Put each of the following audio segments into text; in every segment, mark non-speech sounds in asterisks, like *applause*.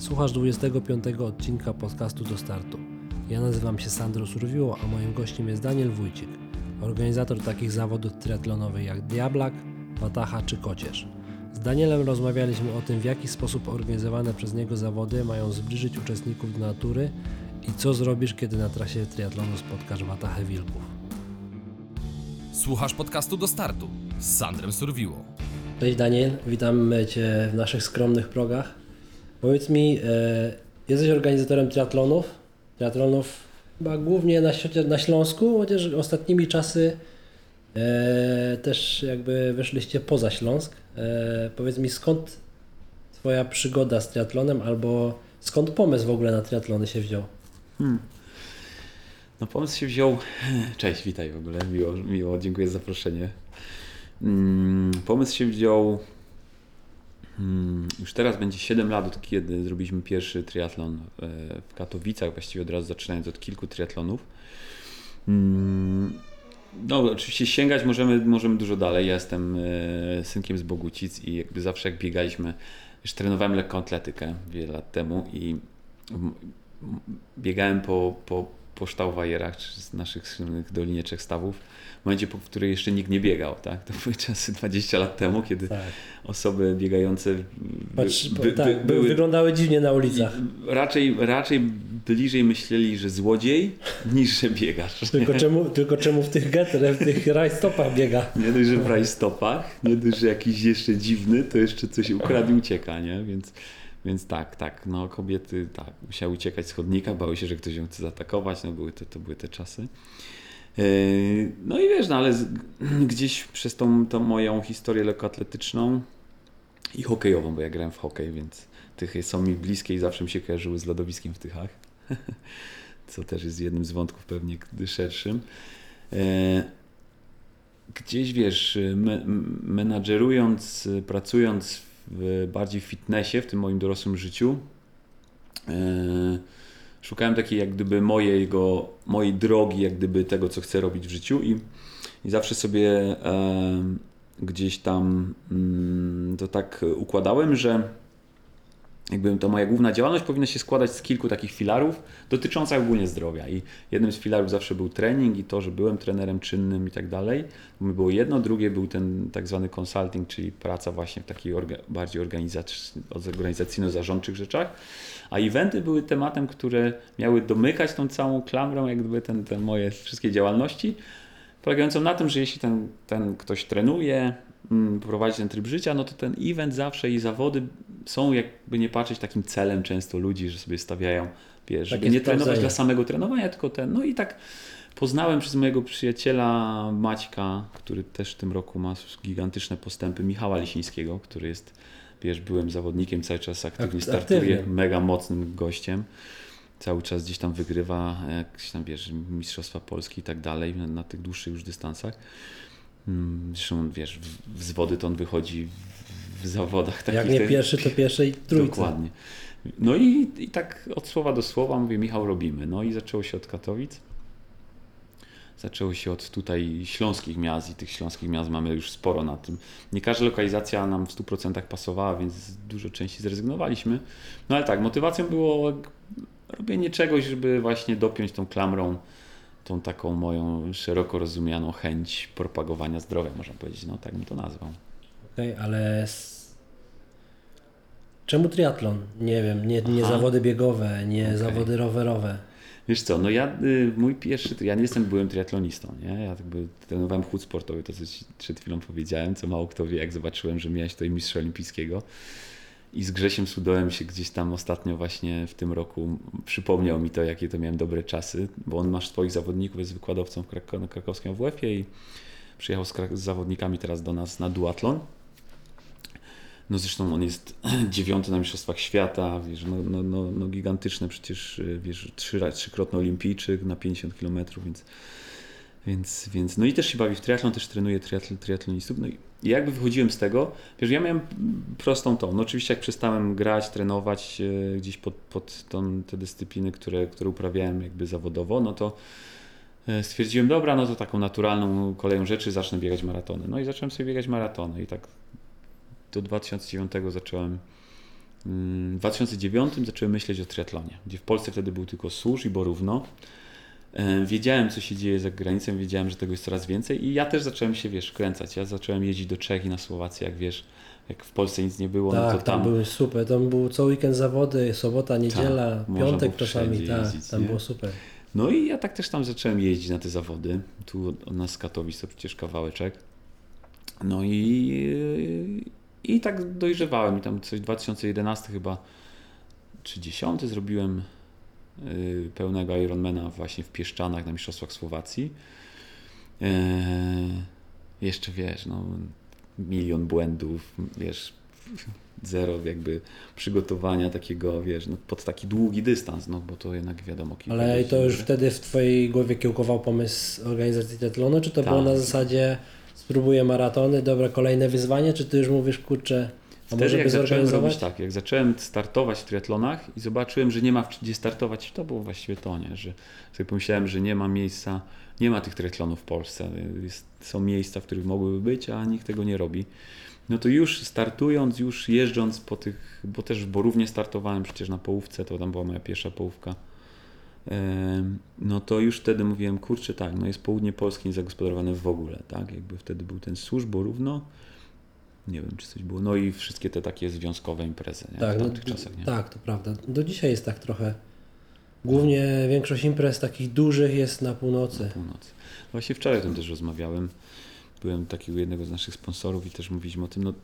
Słuchasz 25 odcinka podcastu do startu. Ja nazywam się Sandro Surwiło, a moim gościem jest Daniel Wójcik, organizator takich zawodów triatlonowych jak Diablak, Wataha czy Kocierz. Z Danielem rozmawialiśmy o tym, w jaki sposób organizowane przez niego zawody mają zbliżyć uczestników do natury i co zrobisz, kiedy na trasie triatlonu spotkasz Watahę wilków. Słuchasz podcastu do startu z Sandrem Surwiło. Cześć Daniel, witamy Cię w naszych skromnych progach. Powiedz mi, e, jesteś organizatorem triatlonów, triatlonów chyba głównie na, na Śląsku, chociaż ostatnimi czasy e, też jakby wyszliście poza Śląsk. E, powiedz mi, skąd Twoja przygoda z triatlonem albo skąd pomysł w ogóle na triatlony się wziął? No pomysł się wziął. Cześć, witaj w ogóle. Miło, miło dziękuję za zaproszenie. Mm, Pomysł się wziął. Mm, Już teraz będzie 7 lat od kiedy zrobiliśmy pierwszy triatlon e, w Katowicach, właściwie od razu zaczynając od kilku triatlonów. Mm, No, oczywiście sięgać możemy, możemy dużo dalej. Ja jestem e, synkiem z Bogucic i jakby zawsze jak biegaliśmy, już trenowałem lekką atletykę wiele lat temu i biegałem po, po, po ształwajerach czy z naszych słynnych Dolinie Trzech Stawów w momencie, po której jeszcze nikt nie biegał. Tak? To były *laughs* czasy 20 lat temu, kiedy Tak, osoby biegające by, Patrz, by, tak by, były wyglądały dziwnie na ulicach. raczej, raczej bliżej myśleli, że złodziej *laughs* niż że biegacz. *laughs* Tylko czemu, tylko czemu w tych getrach, w tych rajstopach biega? Nie dość, że w rajstopach, nie dość, że jakiś jeszcze dziwny, to jeszcze coś ukradł i ucieka, nie? Więc, więc tak, tak, no kobiety tak, musiały uciekać z chodnika, bały się, że ktoś ją chce zaatakować, no były te, to były te czasy. Yy, No i wiesz, no ale z, *clears throat* gdzieś przez tą, tą moją historię lekkoatletyczną i hokejową, bo ja grałem w hokej, więc tychy są mi bliskie i zawsze mi się kojarzyły z lodowiskiem w Tychach, *laughs* co też jest jednym z wątków pewnie szerszym. Yy, gdzieś wiesz, me, menadżerując, pracując w, bardziej w fitnessie, w tym moim dorosłym życiu, e, szukałem takiej jak gdyby mojego, mojej drogi, jak gdyby tego, co chcę robić w życiu i, i zawsze sobie e, gdzieś tam mm, to tak układałem, że jakby to moja główna działalność powinna się składać z kilku takich filarów dotyczących ogólnie zdrowia. I jednym z filarów zawsze był trening i to, że byłem trenerem czynnym i tak dalej. Było jedno, drugie był ten tak zwany consulting, czyli praca właśnie w takich orga, bardziej organizac- organizacyjno-zarządczych rzeczach. A eventy były tematem, które miały domykać tą całą klamrą, jak gdyby ten, te moje wszystkie działalności, polegającą na tym, że jeśli ten, ten ktoś trenuje, mm, prowadzi ten tryb życia, no to ten event zawsze i zawody są jakby nie patrzeć takim celem często ludzi, że sobie stawiają, wiesz, żeby Takie nie trenować dla samego trenowania, tylko ten, no i tak poznałem przez mojego przyjaciela Maćka, który też w tym roku ma gigantyczne postępy, Michała Lisińskiego, który jest, wiesz, byłem zawodnikiem, cały czas aktywnie Akt- startuje, aktywnie. mega mocnym gościem. Cały czas gdzieś tam wygrywa jakieś tam, wiesz, Mistrzostwa Polski i tak dalej na, na tych dłuższych już dystansach. Mm, Zresztą, wiesz, w, z wody to on wychodzi w, zawodach takich. Jak nie pierwszy, to pierwszej trójce. Dokładnie. No i, i tak od słowa do słowa mówię, Michał, robimy. No i zaczęło się od Katowic. Zaczęło się od tutaj śląskich miast i tych śląskich miast mamy już sporo na tym. Nie każda lokalizacja nam w 100% pasowała, więc z dużo części zrezygnowaliśmy. No ale tak, motywacją było robienie czegoś, żeby właśnie dopiąć tą klamrą tą taką moją szeroko rozumianą chęć propagowania zdrowia, można powiedzieć. No tak bym to nazwał. Okej, ale s- czemu triatlon? Nie wiem, nie, nie zawody biegowe, nie Okej. zawody rowerowe. Wiesz co, no ja, y, mój pierwszy, ja nie jestem byłem triatlonistą, nie? Ja jakby trenowałem chód sportowy, to co ci przed chwilą powiedziałem, co mało kto wie, jak zobaczyłem, że miałeś tutaj mistrza olimpijskiego. I z Grzesiem Sudołem się gdzieś tam ostatnio właśnie w tym roku przypomniał mi to, jakie to miałem dobre czasy, bo on ma swoich zawodników, jest wykładowcą w Krak- na krakowskim WF-ie i przyjechał z, z zawodnikami teraz do nas na duatlon. No zresztą on jest *clears throat* dziewiąty na Mistrzostwach Świata, wiesz, no, no, no, no gigantyczny przecież, wiesz, trzy, trzykrotny olimpijczyk na 50 km, więc, więc, więc, no i też się bawi w triatlon, też trenuje triatl, triatlonistów, no i jakby wychodziłem z tego, wiesz, ja miałem prostą tą, no oczywiście jak przestałem grać, trenować y, gdzieś pod, pod tą, te dyscypliny, które, które uprawiałem jakby zawodowo, no to e, stwierdziłem, dobra, no to taką naturalną koleją rzeczy zacznę biegać maratony. No i zacząłem sobie biegać maratony i tak do 2009 zacząłem Mm, W 2009 zacząłem myśleć o triatlonie, gdzie w Polsce wtedy był tylko Służ i Borówno. E, Wiedziałem, co się dzieje za granicą, wiedziałem, że tego jest coraz więcej i ja też zacząłem się, wiesz, kręcać. Ja zacząłem jeździć do Czech i na Słowację, jak wiesz, jak w Polsce nic nie było, no Tak, to tam tam, były super. Tam był co weekend zawody, sobota, niedziela, Tak, piątek czasami. Tak, tam nie? było super. No i ja tak też tam zacząłem jeździć na te zawody. Tu od- nas z Katowic to przecież kawałeczek. No i, i tak dojrzewałem. I tam coś 2011 chyba, czy 10 zrobiłem pełnego Ironmana właśnie w Pieszczanach na Mistrzostwach Słowacji. E, jeszcze wiesz, no, milion błędów, wiesz, zero jakby przygotowania takiego, wiesz, no, pod taki długi dystans, no bo to jednak wiadomo Ale godzin, to już wtedy w Twojej głowie kiełkował pomysł organizacji triatlonu, czy to Tak. było na zasadzie spróbuję maratony, dobra, kolejne wyzwanie, czy Ty już mówisz, kurczę, a Wtedy jak zacząłem robić tak, jak zacząłem startować w triatlonach i zobaczyłem, że nie ma gdzie startować, to było właściwie to, nie? że sobie pomyślałem, że nie ma miejsca, nie ma tych triatlonów w Polsce. Jest, są miejsca, w których mogłyby być, a nikt tego nie robi. No to już startując, już jeżdżąc po tych, bo też w Borównie startowałem przecież na połówce, to tam była moja pierwsza połówka. No to już wtedy mówiłem, kurczę, tak, no jest południe Polski niezagospodarowane w ogóle, tak? Jakby wtedy był ten służ, Borówno, nie wiem, czy coś było. No i wszystkie te takie związkowe imprezy nie? Tak, w no, tamtych czasach. Nie? tak, to prawda. Do dzisiaj jest tak trochę. Głównie większość imprez takich dużych jest na północy. Na północy. Właśnie wczoraj o tym też rozmawiałem. Byłem taki u jednego z naszych sponsorów i też mówiliśmy o tym. No,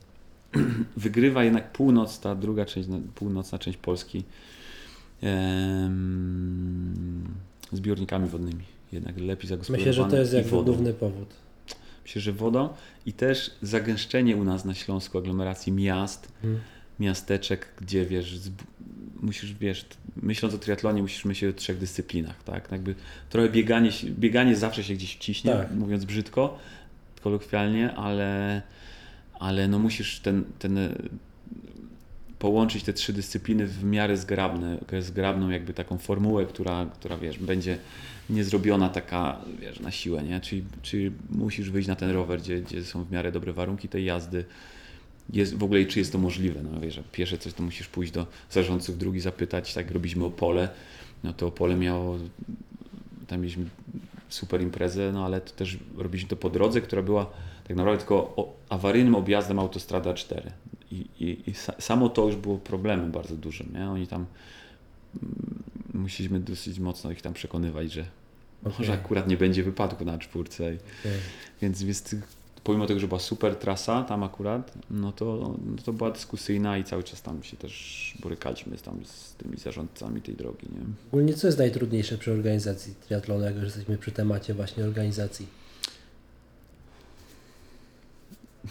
*clears throat* wygrywa jednak północ, ta druga część, no, północna część Polski em, zbiornikami wodnymi. Jednak lepiej zagospodarowane. Myślę, że to jest jakby główny powód. Myślę, że i też zagęszczenie u nas na Śląsku aglomeracji miast, Mhm. miasteczek, gdzie wiesz, musisz, wiesz, myśląc o triatlonie, musisz myśleć o trzech dyscyplinach, tak? Jakby trochę bieganie, bieganie zawsze się gdzieś wciśnie, Tak. mówiąc brzydko, kolokwialnie, ale, ale no musisz ten, ten e, połączyć te trzy dyscypliny w miarę zgrabne, zgrabną jakby taką formułę, która, która wiesz, będzie niezrobiona taka, wiesz, na siłę, nie? Czyli, czyli musisz wyjść na ten rower, gdzie, gdzie są w miarę dobre warunki tej jazdy, jest w ogóle czy jest to możliwe. No wiesz, pierwsze coś to musisz pójść do zarządców drugi zapytać, tak robiliśmy Opole, no to Opole miało, tam mieliśmy super imprezę, no ale to też robiliśmy to po drodze, która była tak naprawdę tylko awaryjnym objazdem autostrada 4 i, i, i sa, samo to już było problemem bardzo dużym, nie? Oni tam musieliśmy dosyć mocno ich tam przekonywać, że może Okej. akurat nie będzie wypadku na czwórce Okej. więc jest, pomimo tego, że była super trasa tam akurat, no to, no to była dyskusyjna i cały czas tam się też borykaliśmy z, tam z tymi zarządcami tej drogi. Nie? Ogólnie co jest najtrudniejsze przy organizacji triatlonu, jak już jesteśmy przy temacie właśnie organizacji? *laughs*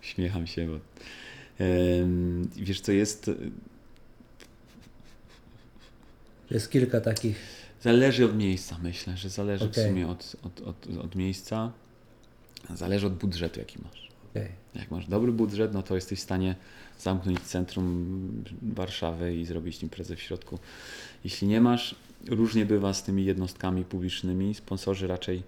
Śmiecham się, bo wiesz co jest, Jest kilka takich. zależy od miejsca myślę, że zależy Okej. w sumie od, od, od, od miejsca, zależy od budżetu jaki masz. okej. Jak masz dobry budżet, no to jesteś w stanie zamknąć centrum Warszawy i zrobić imprezę w środku. Jeśli nie masz, różnie bywa z tymi jednostkami publicznymi. Sponsorzy raczej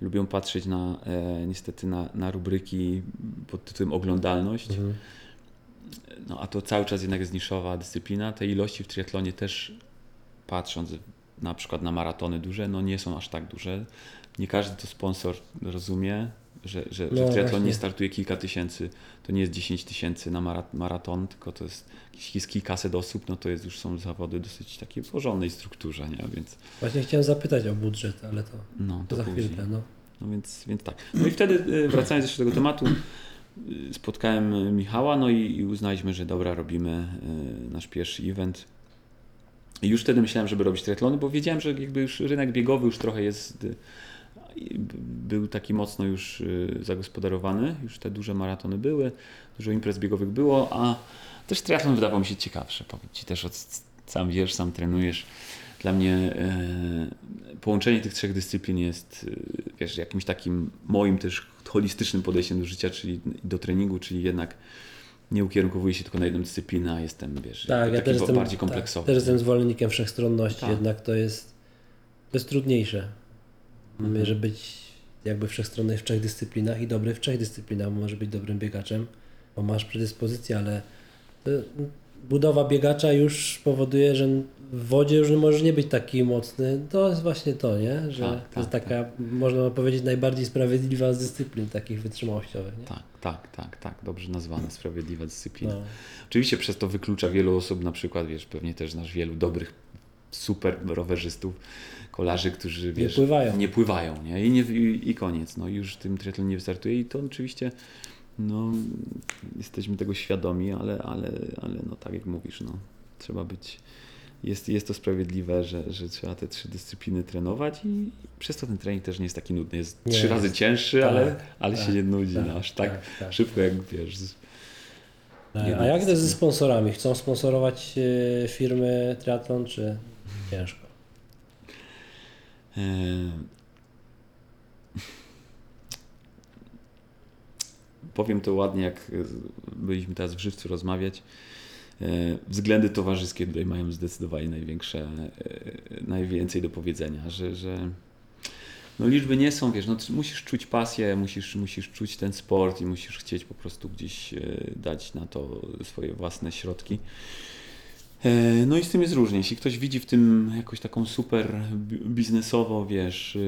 lubią patrzeć na, e, niestety na, na rubryki pod tytułem oglądalność. Mhm. No a to cały czas jednak jest niszowa dyscyplina. Te ilości w triatlonie też patrząc na przykład na maratony duże, no nie są aż tak duże. Nie każdy to sponsor rozumie, że, że, że No triatlonie właśnie. nie startuje kilka tysięcy. To nie jest 10 tysięcy na mara- maraton, tylko to jest, jest kilkaset osób, no to jest, już są zawody dosyć takie w porządnej strukturze, nie? Więc Właśnie chciałem zapytać o budżet, ale to, no, to to za później. chwilkę. No. No więc, więc tak. No i wtedy, y, wracając jeszcze do tego tematu, y, spotkałem Michała, no i, i uznaliśmy, że dobra, robimy y, nasz pierwszy event. I już wtedy myślałem, żeby robić triatlony, bo wiedziałem, że jakby już rynek biegowy już trochę jest, y, był taki mocno już y, zagospodarowany, już te duże maratony były, dużo imprez biegowych było, a też triatlon wydawał mi się ciekawszy, powiem Ci też, od, sam wiesz, sam trenujesz. Dla mnie e, połączenie tych trzech dyscyplin jest, e, wiesz, jakimś takim moim też holistycznym podejściem do życia, czyli do treningu, czyli jednak nie ukierunkowuję się tylko na jedną dyscyplinę, a jestem, wiesz, Tak, ja też jestem, bardziej tak, kompleksowy. też jestem zwolennikiem wszechstronności, Tak. jednak to jest, to jest trudniejsze, Mhm. żeby być jakby wszechstronny w trzech dyscyplinach i dobry w trzech dyscyplinach. Może być dobrym biegaczem, bo masz predyspozycję, ale y, budowa biegacza już powoduje, że w wodzie już możesz nie być taki mocny. To jest właśnie to, nie? Że Tak, to jest tak, taka, można powiedzieć, najbardziej sprawiedliwa z dyscyplin takich wytrzymałościowych. Nie? Tak, tak, tak, tak, dobrze nazwana, sprawiedliwa dyscyplina. No. Oczywiście przez to wyklucza wielu osób, na przykład, wiesz, pewnie też znasz wielu dobrych, super rowerzystów, kolarzy, którzy, wiesz, pływają. nie pływają, nie? I, nie, i, i koniec, no już w tym triatlonie nie wystartuje i to oczywiście, no, jesteśmy tego świadomi, ale, ale, ale no tak jak mówisz, no, trzeba być, jest, jest to sprawiedliwe, że, że trzeba te trzy dyscypliny trenować i przez to ten trening też nie jest taki nudny, jest Nie trzy jest. razy cięższy, Tak, ale, ale tak, się nie nudzi, tak, no, aż tak, tak, tak. szybko jak, wiesz, E, A jak to ze sponsorami? Chcą sponsorować e, firmy triatlon, czy ciężko? Powiem to ładnie, jak e, byliśmy teraz w Żywcu rozmawiać. E, Względy towarzyskie tutaj mają zdecydowanie największe, e, najwięcej do powiedzenia, że, że no liczby nie są, wiesz, no musisz czuć pasję, musisz, musisz czuć ten sport i musisz chcieć po prostu gdzieś dać na to swoje własne środki. No i z tym jest różnie. Jeśli ktoś widzi w tym jakoś taką super bi- biznesowo, wiesz,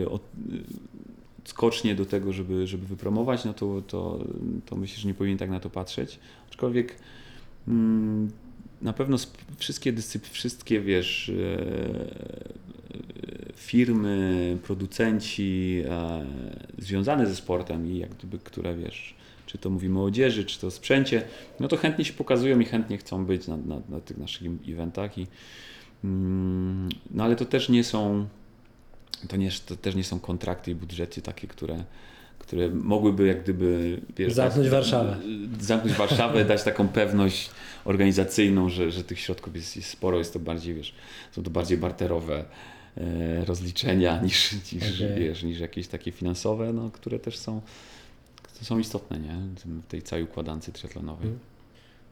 skocznie do tego, żeby, żeby wypromować, no to, to, to myślę, że nie powinien tak na to patrzeć. Aczkolwiek mm, na pewno wszystkie dyscypliny, wszystkie, wiesz, e, firmy, producenci e, związane ze sportem i jak gdyby, które, wiesz, czy to mówimy o odzieży, czy to o sprzęcie, no to chętnie się pokazują i chętnie chcą być na, na, na tych naszych eventach. I, mm, no ale to też nie są, to, nie, to też nie są kontrakty i budżety takie, które, które mogłyby jak gdyby wiesz, Zamknąć dać- Warszawę. Zamknąć Warszawę, dać taką pewność organizacyjną, że, że tych środków jest, jest sporo, jest to bardziej, wiesz, są to bardziej barterowe e, rozliczenia *laughs* niż, niż, Okej. wiesz, niż jakieś takie finansowe, no, które też są, są istotne nie? w tej całej układance triatlonowej. Mhm.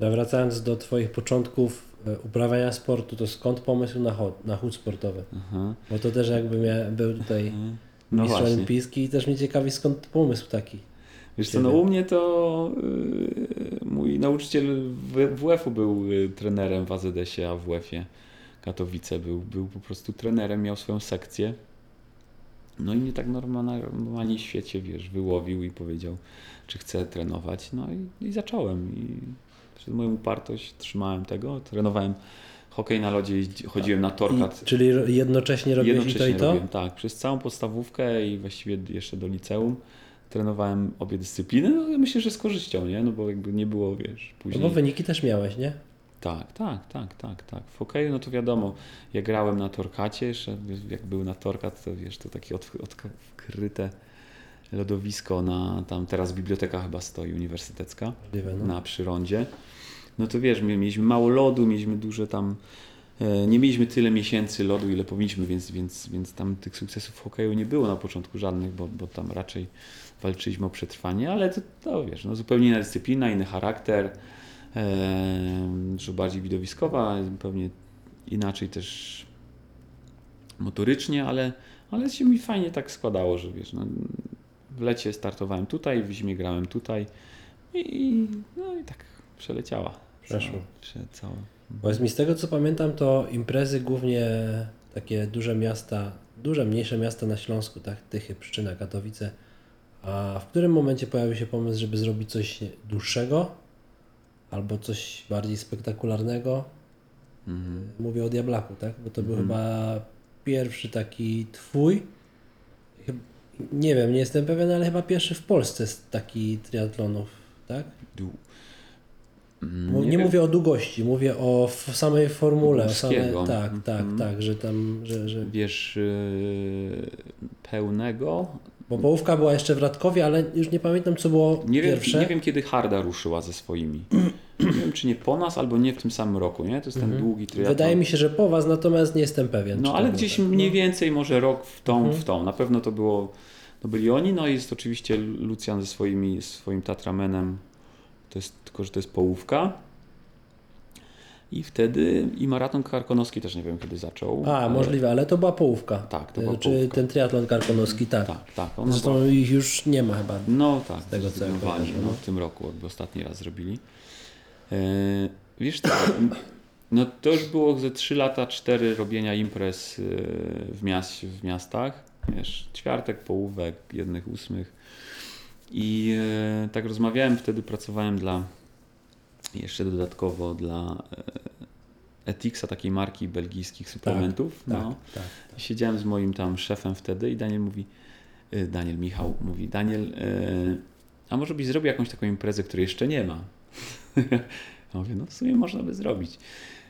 No, wracając do Twoich początków e, uprawiania sportu, to skąd pomysł na, chod, na chód sportowy? Aha. Bo to też jakby mia, był tutaj No mistrz właśnie. olimpijski i też mnie ciekawi skąd pomysł taki. Wiesz co, no u mnie to yy, mój nauczyciel w WF-u był y, trenerem w AZS-ie, a w WF-ie Katowice był, był po prostu trenerem, miał swoją sekcję. No i mnie tak normalnie w świecie, wiesz, wyłowił i powiedział, czy chcę trenować. No i, i zacząłem. I przez moją upartość trzymałem tego. Trenowałem hokej na lodzie, chodziłem na torkat. I, czyli jednocześnie robiłeś i to Jednocześnie i to? robiłem, tak. Przez całą podstawówkę i właściwie jeszcze do liceum trenowałem obie dyscypliny. No myślę, że z korzyścią, nie? No bo jakby nie było, wiesz, No później... bo wyniki też miałeś, nie? Tak, tak, tak, tak, tak. W hokeju, no to wiadomo, ja grałem na torkacie, jeszcze jak był na torkat, to wiesz, to takie od, odkryte lodowisko na, tam teraz biblioteka chyba stoi uniwersytecka no. na przyrądzie. No to wiesz, my mieliśmy mało lodu, mieliśmy duże tam, e, nie mieliśmy tyle miesięcy lodu, ile powinniśmy, więc, więc, więc tam tych sukcesów w hokeju nie było na początku żadnych, bo, bo tam raczej walczyliśmy o przetrwanie, ale to, to wiesz, no zupełnie inna dyscyplina, inny charakter, e, dużo bardziej widowiskowa, zupełnie inaczej też motorycznie, ale, ale się mi fajnie tak składało, że wiesz, no, w lecie startowałem tutaj, w zimie grałem tutaj i, no i tak przeleciała. Przeszło. Cała. Powiedz mi, z tego co pamiętam, to imprezy głównie takie duże miasta, duże, mniejsze miasta na Śląsku, tak? Tychy, Pszczyna, Katowice. A w którym momencie pojawił się pomysł, żeby zrobić coś dłuższego? Albo coś bardziej spektakularnego? Mhm. Mówię o Diablaku, tak? Bo to był Mhm. chyba pierwszy taki twój. Nie wiem, nie jestem pewien, ale chyba pierwszy w Polsce z taki triatlonów, tak? Du- Mm, Nie, wiem. mówię o długości, mówię o samej formule. Górskiego. tak, tak, Mhm. tak, że tam, że, że... Wiesz, yy, pełnego. Bo połówka była jeszcze w Radkowie, ale już nie pamiętam co było Nie wiem, pierwsze. nie wiem, kiedy Harda ruszyła ze swoimi. *clears throat* Nie wiem, czy nie po nas, albo nie w tym samym roku, nie? To jest ten długi triatlon. Mhm. Wydaje mi się, że po was, natomiast nie jestem pewien. No ale gdzieś tak. mniej No. więcej, może rok w tą, Mhm. w tą. Na pewno to było, to byli oni, no i jest oczywiście Lucjan ze swoimi, swoim Tatramenem, to jest, tylko że to jest połówka. I wtedy, i maraton karkonoski też nie wiem kiedy zaczął. A, ale- możliwe, ale to była połówka. Tak, to E, była Czy połówka. ten triatlon karkonoski, tak. Tak, tak. Zresztą była- ich już nie ma chyba. No tak, tego, co ja no, no. w tym roku, jakby ostatni raz zrobili. E, Wiesz co, no to już było ze 3 lata, 4 robienia imprez yy, w, miast, w miastach. Wiesz, czwartek, połówek, jednych, ósmych. I yy, tak rozmawiałem, wtedy pracowałem dla, jeszcze dodatkowo dla yy, Etixa, takiej marki belgijskich suplementów. Tak, no. tak. Siedziałem z moim tam szefem wtedy i Daniel mówi, y, Daniel Michał mówi, Daniel, y, a może byś zrobił jakąś taką imprezę, której jeszcze nie ma? *laughs* Ja mówię, no w sumie można by zrobić.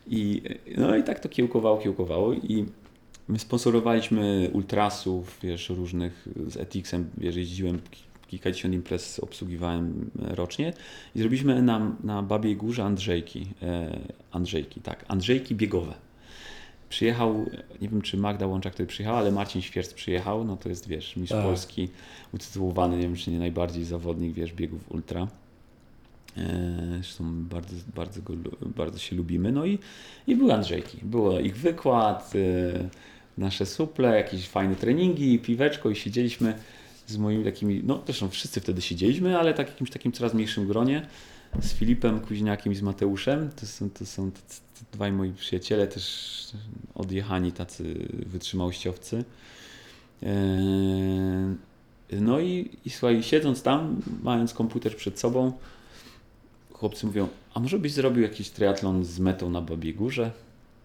I, y, no i tak to kiełkowało, kiełkowało i my sponsorowaliśmy ultrasów, wiesz, różnych z Etixem, wiesz, jeździłem ki- kilkadziesiąt imprez obsługiwałem e, rocznie i zrobiliśmy na, na Babiej Górze Andrzejki, e, Andrzejki, tak, Andrzejki biegowe. Przyjechał, nie wiem czy Magda Łączak wtedy przyjechała, ale Marcin Świerc przyjechał, no to jest, wiesz, mistrz Tak. Polski, utytułowany, nie wiem czy nie najbardziej zawodnik, wiesz, biegów ultra. E, Zresztą bardzo, bardzo, go, bardzo się lubimy. No i, i były Andrzejki. Było ich wykład, e, nasze suple, jakieś fajne treningi, piweczko i siedzieliśmy z moimi takimi, no zresztą wszyscy wtedy siedzieliśmy, ale tak jakimś takim coraz mniejszym gronie z Filipem Kuźniakiem i z Mateuszem. To są, to są dwaj moi przyjaciele, też odjechani tacy wytrzymałościowcy. E, No i, i słuchaj, siedząc tam, mając komputer przed sobą, chłopcy mówią, a może byś zrobił jakiś triatlon z metą na Babie Górze?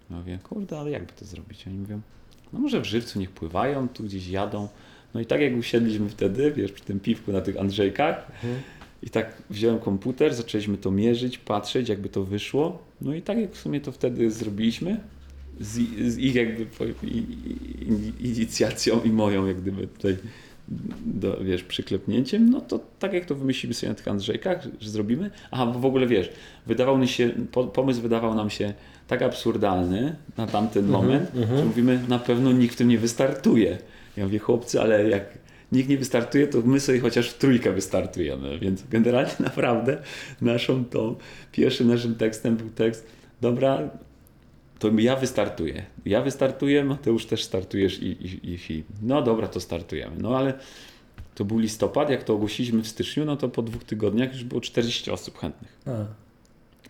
Ja mówię, kurde, ale jakby to zrobić? Oni mówią, no może w żywcu niech pływają, tu gdzieś jadą. No i tak jak usiedliśmy wtedy, wiesz, przy tym piwku na tych Andrzejkach i tak wziąłem komputer, zaczęliśmy to mierzyć, patrzeć, jakby to wyszło. No i tak jak w sumie to wtedy zrobiliśmy, z, z ich jakby inicjacją i moją jak gdyby tutaj do, wiesz, przyklepnięciem, no to tak jak to wymyślimy sobie na tych Andrzejkach, że zrobimy. Aha, bo w ogóle wiesz, wydawał mi się, po, pomysł wydawał nam się tak absurdalny na tamten moment, że mówimy, na pewno nikt w tym nie wystartuje. Ja mówię, chłopcy, ale jak nikt nie wystartuje, to my sobie chociaż w trójkę wystartujemy. Więc generalnie *laughs* naprawdę naszą tą, pierwszym naszym tekstem był tekst, dobra, to ja wystartuję. Ja wystartuję, Mateusz też startujesz i, i, i. No dobra, to startujemy. No ale to był listopad, jak to ogłosiliśmy w styczniu, no to po dwóch tygodniach już było 40 osób chętnych. A,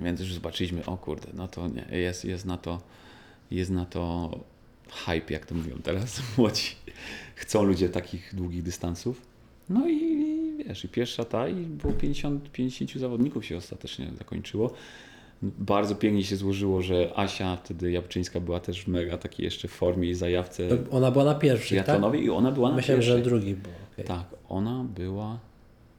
Więc już zobaczyliśmy, o kurde, no to nie, jest, jest na to, jest na to hype, jak to mówią teraz *laughs* młodzi. Chcą ludzie takich długich dystansów. No i, i wiesz, i pierwsza ta i było 50, 50 zawodników się ostatecznie zakończyło. Bardzo pięknie się złożyło, że Asia wtedy Jabczyńska była też mega takiej jeszcze w formie i zajawce ona była na pierwszej, tak? i ona była na Myślałem, pierwszej. że drugi był. okej. Tak, ona była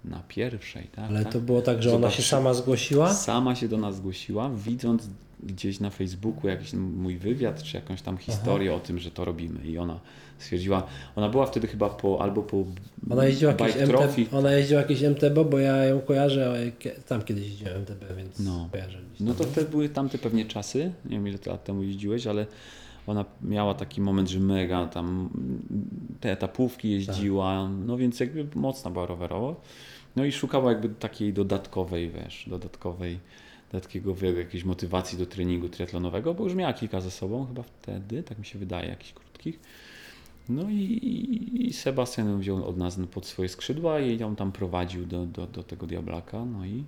na pierwszej, tak? Ale tak. to było tak, że ona się Zobacz, sama zgłosiła? Sama się do nas zgłosiła, widząc gdzieś na Facebooku jakiś mój wywiad, czy jakąś tam historię o tym, że to robimy. I ona stwierdziła, ona była wtedy chyba po, albo po Ona jeździła jakieś Bike Trophy. MT, ona jeździła jakieś MTB, bo ja ją kojarzę, tam kiedyś jeździłem MTB, więc No. kojarzę. No to wtedy były tamte pewnie czasy, nie wiem ile lat temu jeździłeś, ale ona miała taki moment, że mega tam te etapówki jeździła, no więc jakby mocna była rowerowo. No i szukała jakby takiej dodatkowej, wiesz, dodatkowej, dodatkiego jakiejś motywacji do treningu triatlonowego, bo już miała kilka ze sobą chyba wtedy, tak mi się wydaje, jakichś krótkich. No i, i, Sebastian wziął od nas pod swoje skrzydła i ją tam prowadził do, do, do tego diablaka, no i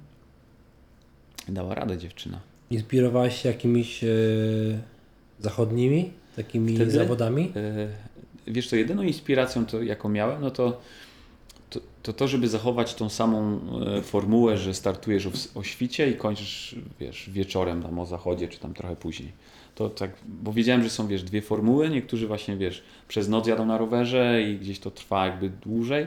dała radę dziewczyna. Inspirowałeś się jakimiś e, zachodnimi, takimi Wtedy? zawodami? E, Wiesz co, jedyną inspiracją, to, jaką miałem, no to to, to żeby zachować tą samą e, formułę, że startujesz o, o świcie i kończysz, wiesz, wieczorem tam o zachodzie, czy tam trochę później. To tak, bo wiedziałem, że są, wiesz, dwie formuły, niektórzy właśnie, wiesz, przez noc jadą na rowerze i gdzieś to trwa jakby dłużej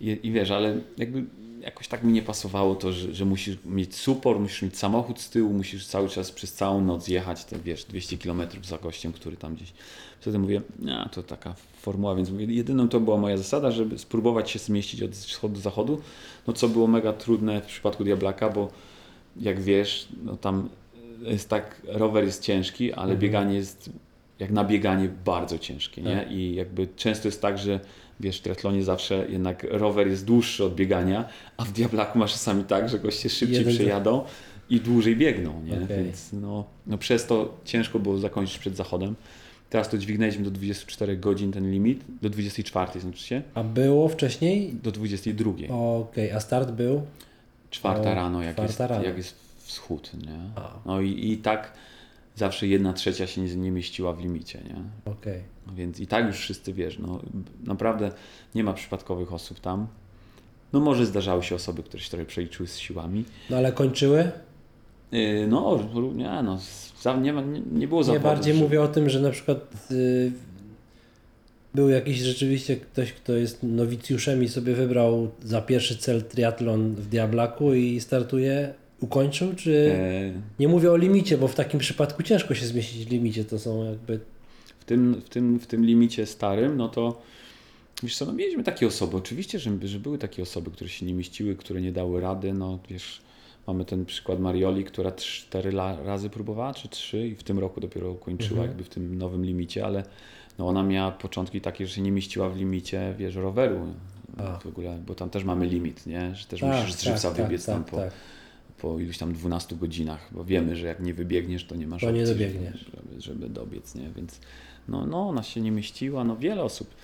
i, i wiesz, ale jakby jakoś tak mi nie pasowało to, że, że musisz mieć suport, musisz mieć samochód z tyłu, musisz cały czas przez całą noc jechać te, wiesz, 200 km za gościem, który tam gdzieś. Wtedy mówię, a to taka formuła, więc mówię, jedyną to była moja zasada, żeby spróbować się zmieścić od wschodu do zachodu, no co było mega trudne w przypadku Diablaka, bo jak wiesz, no tam jest tak, rower jest ciężki, ale bieganie jest jak na bieganie bardzo ciężkie, nie? Tak. I jakby często jest tak, że wiesz, w triatlonie zawsze jednak rower jest dłuższy od biegania, a w Diablaku masz czasami tak, że goście szybciej Jeden- przejadą i dłużej biegną, nie? Okej. Więc no, no przez to ciężko było zakończyć przed zachodem. Teraz to dźwignęliśmy do 24 godzin ten limit, do 24 znaczy się, A było wcześniej? do 22. Okej, a start był? Czwarta o, rano, jak, czwarta jest, rano. jak jest wschód, nie? A. No i, i tak zawsze jedna trzecia się nie, nie mieściła w limicie, nie? Okej. No więc i tak już wszyscy wiesz, no naprawdę nie ma przypadkowych osób tam. No może zdarzały się osoby, które się trochę przeliczyły z siłami. No ale kończyły? Yy, no, nie no, za- nie, nie, nie było Nie zawodów. bardziej że- mówię o tym, że na przykład y, był jakiś rzeczywiście ktoś, kto jest nowicjuszem i sobie wybrał za pierwszy cel triatlon w Diablaku i startuje, ukończył, czy... E, Nie mówię o limicie, bo w takim przypadku ciężko się zmieścić w limicie, to są jakby... w, tym, w, tym, w tym limicie starym, no to wiesz co, no mieliśmy takie osoby, oczywiście, że, że były takie osoby, które się nie mieściły, które nie dały rady, no wiesz, mamy ten przykład Marioli, która cztery razy próbowała, czy trzy i w tym roku dopiero kończyła Mhm. jakby w tym nowym limicie, ale no ona miała początki takie, że się nie mieściła w limicie, wiesz, roweru A. w ogóle, bo tam też mamy limit, nie, że też Tak, musisz z żywca tak, wybiec tak, tam tak, po, tak. Po iluś tam 12 godzinach, bo wiemy, że jak nie wybiegniesz, to nie masz To nie opcji, dobiegniesz. Żeby, żeby dobiec, nie? Więc no, no, ona się nie mieściła, no wiele osób.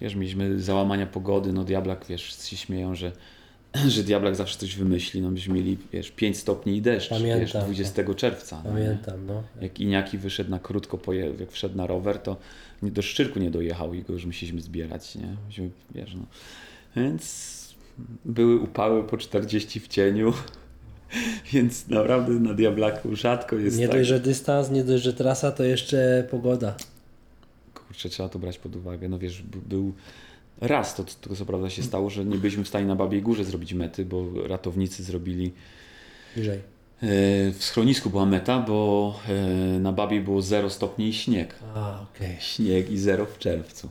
Wiesz, mieliśmy załamania pogody, no Diablak, wiesz, się śmieją, że, *clears throat* że Diablak zawsze coś wymyśli, no myśmy mieli, wiesz, 5 stopni i deszcz, Pamiętam, wiesz, 20 czerwca. no nie? Pamiętam, no. Jak Iniaki wyszedł na krótko, poje, jak wszedł na rower, to do Szczyrku nie dojechał i go już musieliśmy zbierać, nie? Myśmy, Wiesz, no. Więc były upały po 40 w cieniu, *laughs* więc naprawdę na Diablaku rzadko jest Nie tak. dość, że dystans, nie dość, że trasa, to jeszcze pogoda. Kurczę, trzeba to brać pod uwagę. No wiesz, był raz, to, to co prawda się stało, że nie byliśmy w stanie na Babiej Górze zrobić mety, bo ratownicy zrobili Bliżej. e, w schronisku była meta, bo e, na Babiej było 0 stopni i śnieg. A, okej. Śnieg i 0 w czerwcu.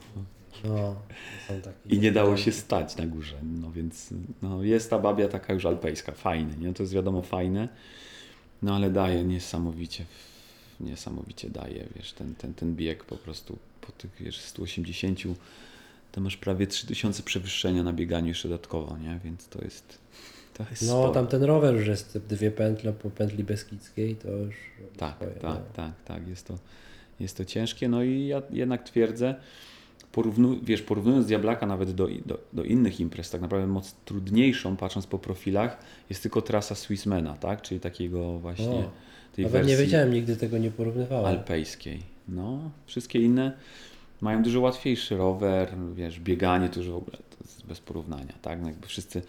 No, są takie... I nie dało się stać na górze. No więc no, jest ta babia taka już alpejska, fajne, nie? To jest wiadomo fajne, no ale daje niesamowicie, niesamowicie daje, wiesz, ten, ten, ten bieg po prostu po tych, wiesz, 180 to masz prawie 3000 przewyższenia na bieganiu jeszcze dodatkowo, nie? Więc to jest, to jest No, sporo. tam ten rower już jest dwie pętle po pętli Beskidzkiej, to już... Tak, swoje, tak, no. tak, tak, jest to, jest to ciężkie, no i ja jednak twierdzę, porównu, wiesz, porównując Diablaka nawet do, do, do innych imprez, tak naprawdę moc trudniejszą, patrząc po profilach, jest tylko trasa Swissmana, tak, czyli takiego właśnie O, tej Nawet wersji nie wiedziałem, nigdy tego nie porównywałem. alpejskiej. No, wszystkie inne mają dużo łatwiejszy rower, wiesz, bieganie to już w ogóle to bez porównania, tak? No jakby wszyscy,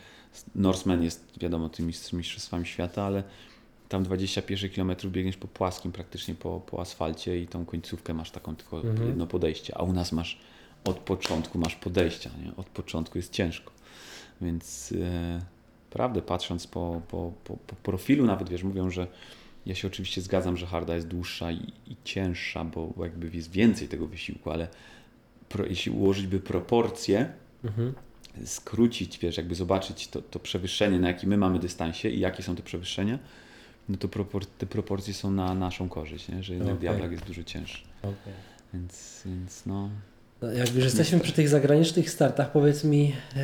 Norseman jest wiadomo tym mistrz- mistrzostwami świata, ale tam 21 km biegniesz po płaskim, praktycznie po, po asfalcie i tą końcówkę masz taką tylko Mhm. jedno podejście, a u nas masz od początku masz podejścia, nie? Od początku jest ciężko. Więc e, prawdę patrząc po, po, po, po profilu nawet, wiesz, mówią, że ja się oczywiście zgadzam, że harda jest dłuższa i, i cięższa, bo jakby jest więcej tego wysiłku, ale pro, jeśli ułożyć by proporcje, Mhm. skrócić, wiesz, jakby zobaczyć to, to przewyższenie, na jakim my mamy dystansie i jakie są te przewyższenia, no to propor- te proporcje są na naszą korzyść, nie? że jednak Okej. Diablak jest dużo cięższy. Okej. Więc, więc No, jak już jesteśmy przy tych zagranicznych startach, powiedz mi, e,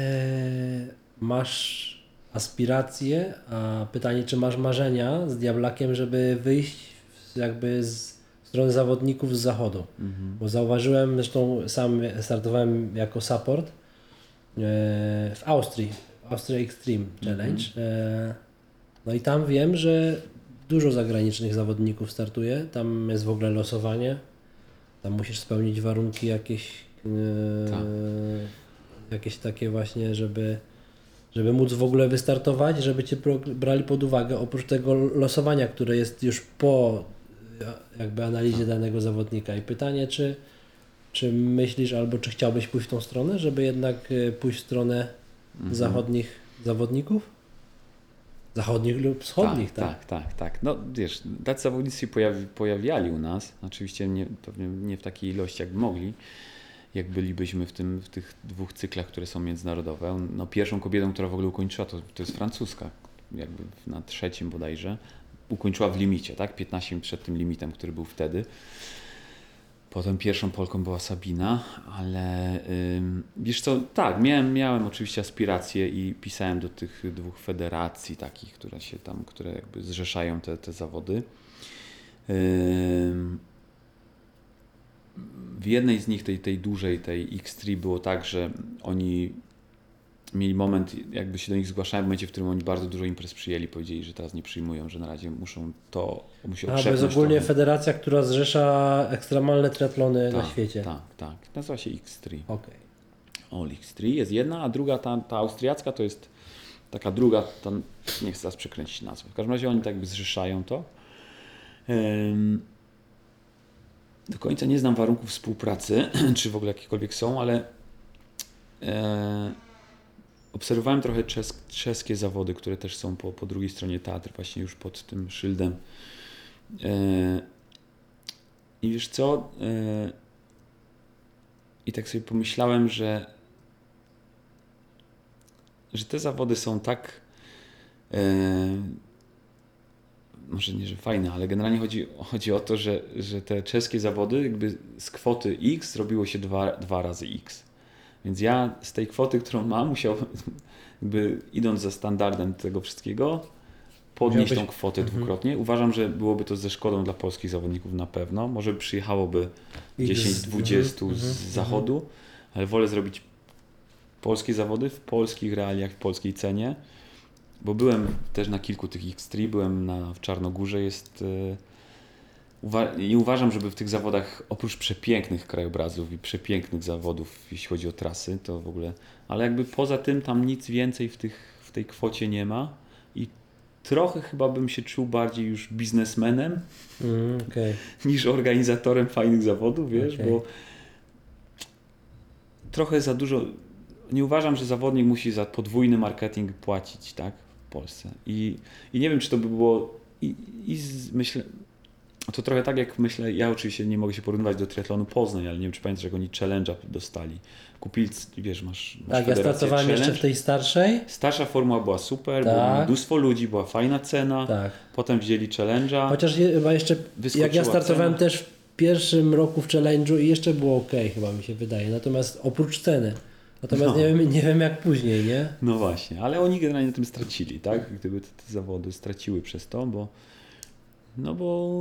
masz aspiracje, a pytanie, czy masz marzenia z Diablakiem, żeby wyjść jakby z strony zawodników z zachodu? mhm. Bo zauważyłem, zresztą sam startowałem jako support e, w Austrii, Austria Extreme Challenge. E, No i tam wiem, że dużo zagranicznych zawodników startuje. Tam jest w ogóle losowanie. Tam musisz spełnić warunki jakieś, e, Tak. jakieś takie właśnie, żeby, żeby móc w ogóle wystartować, żeby cię brali pod uwagę. Oprócz tego losowania, które jest już po jakby analizie danego zawodnika. I pytanie, czy, czy myślisz albo czy chciałbyś pójść w tą stronę, żeby jednak e, pójść w stronę Mhm. zachodnich zawodników? Zachodnich lub wschodnich, tak? tak, tak, tak. No wiesz, tacy zawodnicy pojawi, pojawiali u nas, oczywiście nie, pewnie nie w takiej ilości jak mogli, jak bylibyśmy w, tym, w tych dwóch cyklach, które są międzynarodowe. No pierwszą kobietą, która w ogóle ukończyła, to, to jest francuska, jakby na trzecim bodajże, ukończyła w limicie, tak, 15 minut przed tym limitem, który był wtedy. Potem pierwszą Polką była Sabina, ale ym, wiesz co, tak, miałem, miałem oczywiście aspiracje i pisałem do tych dwóch federacji takich, które się tam, które jakby zrzeszają te, te zawody. Ym, w jednej z nich, tej, tej dużej, tej X3 było tak, że oni mieli moment, jakby się do nich zgłaszałem w momencie, w którym oni bardzo dużo imprez przyjęli, powiedzieli, że teraz nie przyjmują, że na razie muszą to, musi A, bo jest ogólnie trochę. federacja, która zrzesza ekstremalne triatlony na Tak, świecie. Tak, tak. Nazywa się X3. Okej. All X3 jest jedna, a druga, ta, ta austriacka to jest taka druga, to nie chcę teraz przekręcić nazwy. W każdym razie oni tak jakby zrzeszają to. Ym, do końca nie znam warunków współpracy, *clears throat* czy w ogóle jakiekolwiek są, ale e, obserwowałem trochę czes, czeskie zawody, które też są po, po drugiej stronie teatru, właśnie już pod tym szyldem. E, I wiesz co? E, I tak sobie pomyślałem, że, że te zawody są tak. Może nie, że fajne, ale generalnie chodzi, chodzi o to, że, że te czeskie zawody, jakby z kwoty X zrobiło się dwa, dwa razy X. Więc ja z tej kwoty, którą mam, musiał, *laughs* jakby idąc za standardem tego wszystkiego, podnieść tą kwotę Mhm. dwukrotnie. Uważam, że byłoby to ze szkodą dla polskich zawodników na pewno. Może przyjechałoby 10-20 Mhm, z mhm, zachodu, ale wolę zrobić polskie zawody w polskich realiach, w polskiej cenie, bo byłem też na kilku tych X3, byłem na, w Czarnogórze, jest e, i uważam, żeby w tych zawodach oprócz przepięknych krajobrazów i przepięknych zawodów, jeśli chodzi o trasy, to w ogóle, ale jakby poza tym tam nic więcej w, tych, w tej kwocie nie ma i trochę chyba bym się czuł bardziej już biznesmenem, Mhm, okej. *laughs* niż organizatorem fajnych zawodów, wiesz, Okej. bo trochę za dużo. Nie uważam, że zawodnik musi za podwójny marketing płacić, tak, Polsce. I, i nie wiem, czy to by było. I, i z, myślę. To trochę tak jak myślę, ja oczywiście nie mogę się porównywać do triatlonu Poznań, ale nie wiem, czy pamiętasz, jak oni challenge'a dostali. Kupili, wiesz, masz. masz Tak, ja startowałem jeszcze challenge. w tej starszej. Starsza formuła była super, było Tak. mnóstwo ludzi, była fajna cena. Tak. Potem wzięli challenge'a. Chociaż chyba jeszcze, jak ja startowałem cena. też w pierwszym roku w challenge'u i jeszcze było ok, chyba mi się wydaje. Natomiast oprócz ceny. Natomiast No. nie, wiem, nie wiem jak później, nie? No właśnie, ale oni generalnie na tym stracili, tak? Gdyby te, te zawody straciły przez to, bo no bo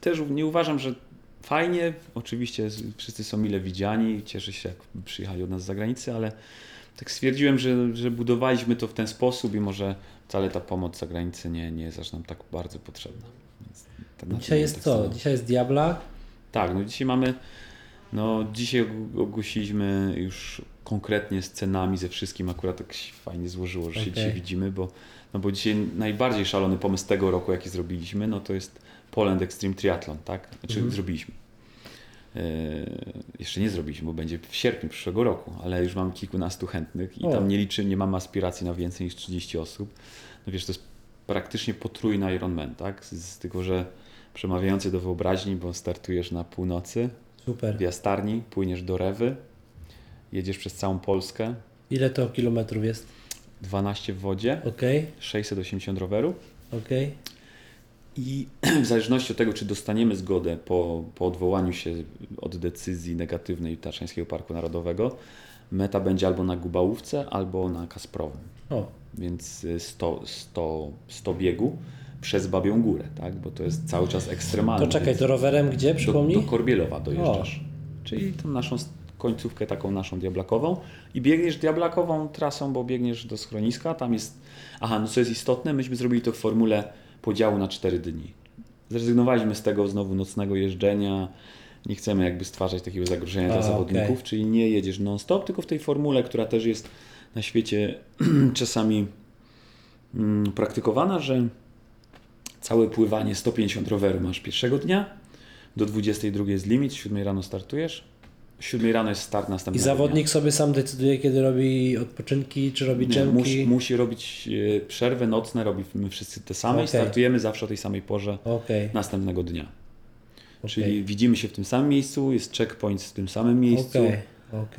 też nie uważam, że fajnie, oczywiście wszyscy są mile widziani, cieszę się jak przyjechali od nas z zagranicy, ale tak stwierdziłem, że, że budowaliśmy to w ten sposób i może wcale ta pomoc z zagranicy nie, nie jest aż nam tak bardzo potrzebna. Więc tak Dzisiaj jest tak co? Dzisiaj jest Diabla. Tak, no dzisiaj mamy, no dzisiaj og- ogłosiliśmy już konkretnie z cenami, ze wszystkim, akurat tak się fajnie złożyło, że się Okej. dzisiaj widzimy, bo, no bo dzisiaj najbardziej szalony pomysł tego roku, jaki zrobiliśmy, no to jest Poland Extreme Triathlon, tak? Znaczy Mhm. zrobiliśmy. Eee, jeszcze nie zrobiliśmy, bo będzie w sierpniu przyszłego roku, ale już mam kilkunastu chętnych i O. tam nie liczy, nie mam aspiracji na więcej niż 30 osób. No wiesz, to jest praktycznie potrójna Ironman, tak? Z, z tylko, że przemawiający do wyobraźni, bo startujesz na północy, Super. w Jastarni, płyniesz do Rewy, jedziesz przez całą Polskę, Ile to kilometrów jest? 12 w wodzie, Okej, 680 rowerów okej. i *clears throat* w zależności od tego, czy dostaniemy zgodę po, po odwołaniu się od decyzji negatywnej Tatrzańskiego Parku Narodowego, meta będzie albo na Gubałówce, albo na Kasprowym. O, Więc y, 100, 100, 100 biegu przez Babią Górę, tak? bo to jest cały czas ekstremalne. to czekaj, to rowerem gdzie? do, Przypomnij? do Korbielowa dojeżdżasz. Czyli tą naszą końcówkę taką naszą diablakową i biegniesz diablakową trasą, bo biegniesz do schroniska, tam jest... Aha, no co jest istotne, myśmy zrobili to w formule podziału na 4 dni. Zrezygnowaliśmy z tego znowu nocnego jeżdżenia, nie chcemy jakby stwarzać takiego zagrożenia A, dla zawodników, okej. czyli nie jedziesz non-stop, tylko w tej formule, która też jest na świecie *clears throat* czasami mm, praktykowana, że całe pływanie 150 roweru masz pierwszego dnia, do 22 jest limit, 7 rano startujesz, 7 rano jest start I następnego zawodnik sobie sam decyduje, kiedy robi odpoczynki, czy robi dnia. Nie, dżemki. musi, musi robić e, przerwy nocne, robimy wszyscy te same i Okej. startujemy zawsze o tej samej porze Okej, następnego dnia. okej. Czyli widzimy się w tym samym miejscu, jest checkpoint w tym samym miejscu,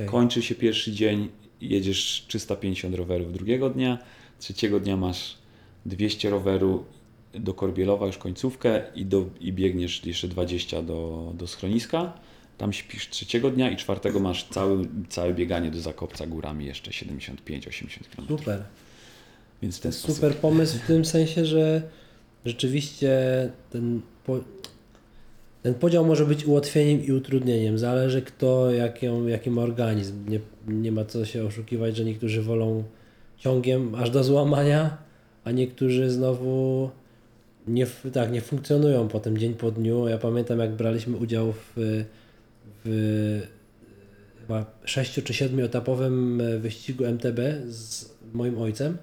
kończy się pierwszy dzień, jedziesz 350 rowerów drugiego dnia, trzeciego dnia masz 200 roweru do Korbielowa, już końcówkę i, do, i biegniesz jeszcze 20 do, do schroniska. Tam śpisz trzeciego dnia i czwartego masz cały, całe bieganie do Zakopca górami jeszcze 75-80 km. Super. Więc ten sposób. super pomysł w tym sensie, że rzeczywiście ten. Po... ten podział może być ułatwieniem i utrudnieniem. Zależy kto, jaką, jaki ma organizm. Nie, nie ma co się oszukiwać, że niektórzy wolą ciągiem aż do złamania, a niektórzy znowu nie, tak, nie funkcjonują potem dzień po dniu. Ja pamiętam jak braliśmy udział w, w chyba 6 czy 7 etapowym e, wyścigu MTB z moim ojcem,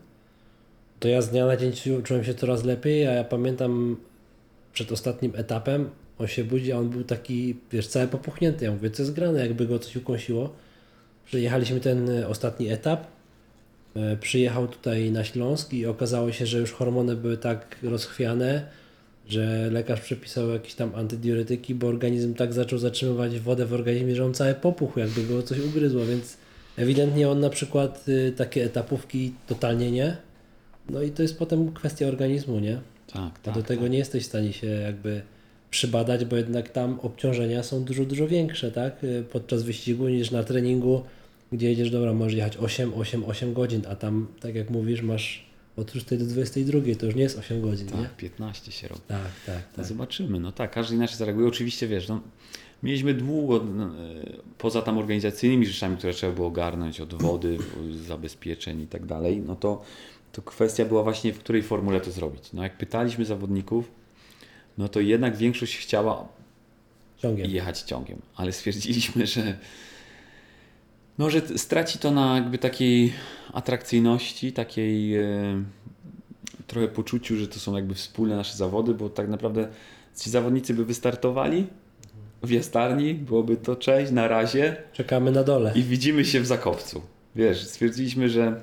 to ja z dnia na dzień czu- czułem się coraz lepiej, a ja pamiętam przed ostatnim etapem, on się budzi, a on był taki, wiesz, cały popuchnięty. Ja mówię, co jest grane, jakby go coś ukąsiło. Przyjechaliśmy ten e, ostatni etap, przyjechał tutaj na Śląsk i okazało się, że już hormony były tak rozchwiane, że lekarz przepisał jakieś tam antydiuretyki, bo organizm tak zaczął zatrzymywać wodę w organizmie, że on cały popuchł, jakby go coś ugryzło, więc ewidentnie on na przykład y, takie etapówki totalnie nie. No i to jest potem kwestia organizmu, nie? Tak, A tak. do tego nie jesteś w stanie się jakby przybadać, bo jednak tam obciążenia są dużo, dużo większe, tak? Y, Podczas wyścigu niż na treningu, gdzie jedziesz, dobra, możesz jechać 8, 8, 8 godzin, a tam, tak jak mówisz, masz od 6 do 22, to już nie jest 8 godzin, nie? Tak, 15 się robi. Tak, tak, tak. zobaczymy, no tak, każdy inaczej zareaguje. Oczywiście, wiesz, no, mieliśmy długo, no, poza tam organizacyjnymi rzeczami, które trzeba było ogarnąć, od wody, zabezpieczeń i tak dalej, no to, to kwestia była właśnie, w której formule to zrobić. No jak pytaliśmy zawodników, no to jednak większość chciała Ciągiem. jechać ciągiem, ale stwierdziliśmy, że no, że straci to na jakby takiej atrakcyjności, takiej e, trochę poczuciu, że to są jakby wspólne nasze zawody, bo tak naprawdę ci zawodnicy by wystartowali w jastarni, byłoby to cześć, na razie Czekamy na dole. i widzimy się w Zakopcu. Wiesz, stwierdziliśmy, że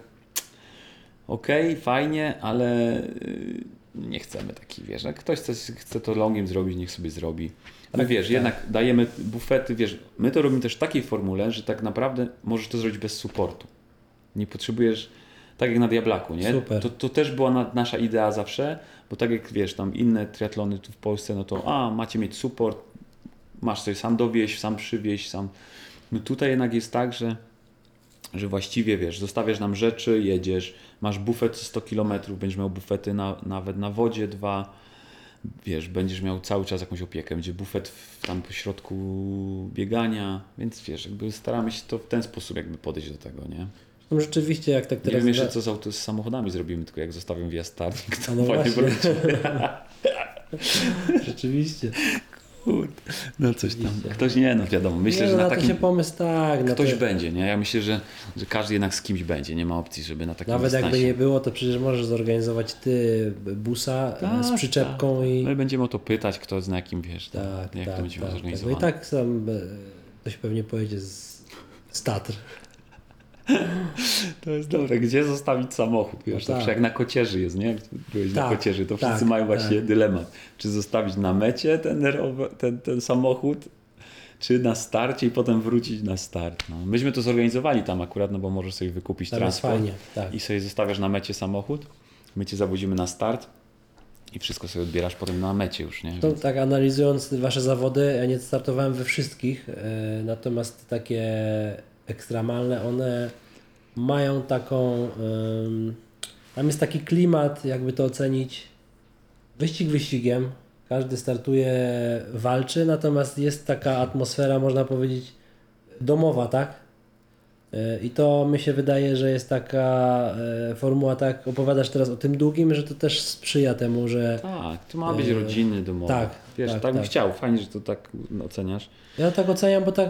okej, fajnie, ale y, nie chcemy takich, wiesz, jak ktoś chce, chce to longiem zrobić, niech sobie zrobi. My Tak, wiesz, tak. jednak dajemy bufety, wiesz, my to robimy też w takiej formule, że tak naprawdę możesz to zrobić bez supportu. Nie potrzebujesz, tak jak na Diablaku, nie? Super. To, to też była na, nasza idea zawsze, bo tak jak wiesz, tam inne triatlony tu w Polsce, no to a, macie mieć support, masz sobie sam dowieźć, sam przywieźć, sam... No tutaj jednak jest tak, że że właściwie wiesz, zostawiasz nam rzeczy, jedziesz, masz bufet 100 km, będziesz miał bufety na, nawet na wodzie dwa, wiesz, będziesz miał cały czas jakąś opiekę, będzie bufet w, tam po środku biegania, więc wiesz, jakby staramy się to w ten sposób jakby podejść do tego, nie? No rzeczywiście, jak tak Nie teraz... wiem jeszcze co z, auto, z samochodami zrobimy, tylko jak zostawię wjazd to no fajnie właśnie. *laughs* Rzeczywiście. Kurde, No coś tam, ktoś nie, no wiadomo, myślę, nie, że no, na to takim... się pomysł tak. na Ktoś te- będzie, nie? Ja myślę, że, że każdy jednak z kimś będzie. Nie ma opcji, żeby na takim Nawet jakby nie było, to przecież możesz zorganizować ty busa e, Tak, z przyczepką i... My będziemy o to pytać, kto zna jakim wiesz, tak, Tak, jak tak, to będzie tak, tak. No zorganizowane. i tak sam ktoś pewnie pojedzie z, z Tatr. *laughs* To jest dobre. Gdzie zostawić samochód? Wiesz, No zawsze tak. jak na kocierzy jest, nie? Byłeś na Tak, kocierzy, to tak, wszyscy mają właśnie tak. dylemat. Czy zostawić na mecie ten, ten, ten samochód, czy na starcie i potem wrócić na start. No. Myśmy to zorganizowali tam akurat, no bo możesz sobie wykupić jest transport fajnie, tak. i sobie zostawiasz na mecie samochód, my cię zawozimy na start i wszystko sobie odbierasz potem na mecie już, nie? Tak analizując wasze zawody, ja nie startowałem we wszystkich, e, natomiast takie ekstremalne, one mają taką, tam jest taki klimat, jakby to ocenić, wyścig wyścigiem, każdy startuje, walczy, natomiast jest taka atmosfera, można powiedzieć, domowa, tak? E, I to mi się wydaje, że jest taka e, formuła, tak opowiadasz teraz o tym długim, że to też sprzyja temu, że Tak, to ma być Yy, rodzinny, domowy. tak, Wiesz, tak, tak, bym tak. chciał. Fajnie, że to tak oceniasz. Ja tak oceniam, bo tak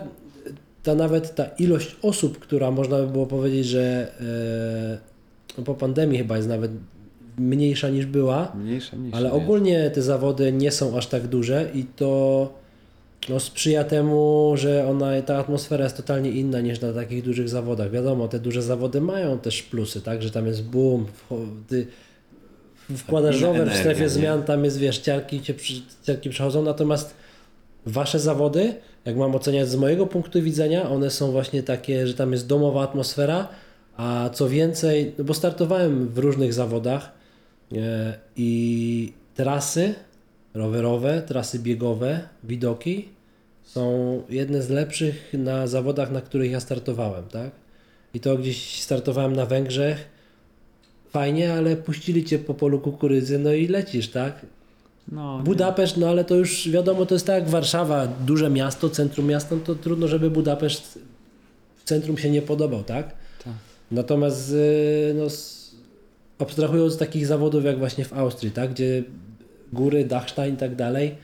ta nawet ta ilość osób, która można by było powiedzieć, że e, no po pandemii chyba jest nawet mniejsza niż była, Mniejsza, mniejsza. ale ogólnie te zawody nie są aż tak duże i to no, sprzyja temu, że ona, ta atmosfera jest totalnie inna niż na takich dużych zawodach. Wiadomo, te duże zawody mają też plusy, tak, że tam jest boom, ty wkładasz rower w strefie nie? zmian, tam jest, wiesz, ciarki, ciarki przechodzą, natomiast Wasze zawody, jak mam oceniać z mojego punktu widzenia, one są właśnie takie, że tam jest domowa atmosfera, a co więcej, no bo startowałem w różnych zawodach e, i trasy rowerowe, trasy biegowe, widoki są jedne z lepszych na zawodach, na których ja startowałem, tak? I to gdzieś startowałem na Węgrzech, fajnie, ale puścili cię po polu kukurydzy, no i lecisz, tak? No. Budapeszt, no ale to już wiadomo, to jest tak jak Warszawa, duże miasto, centrum miasta, no to trudno, żeby Budapeszt w centrum się nie podobał, tak? Tak. Natomiast y, no, abstrahując z takich zawodów jak właśnie w Austrii, tak? Gdzie góry, Dachstein i tak dalej,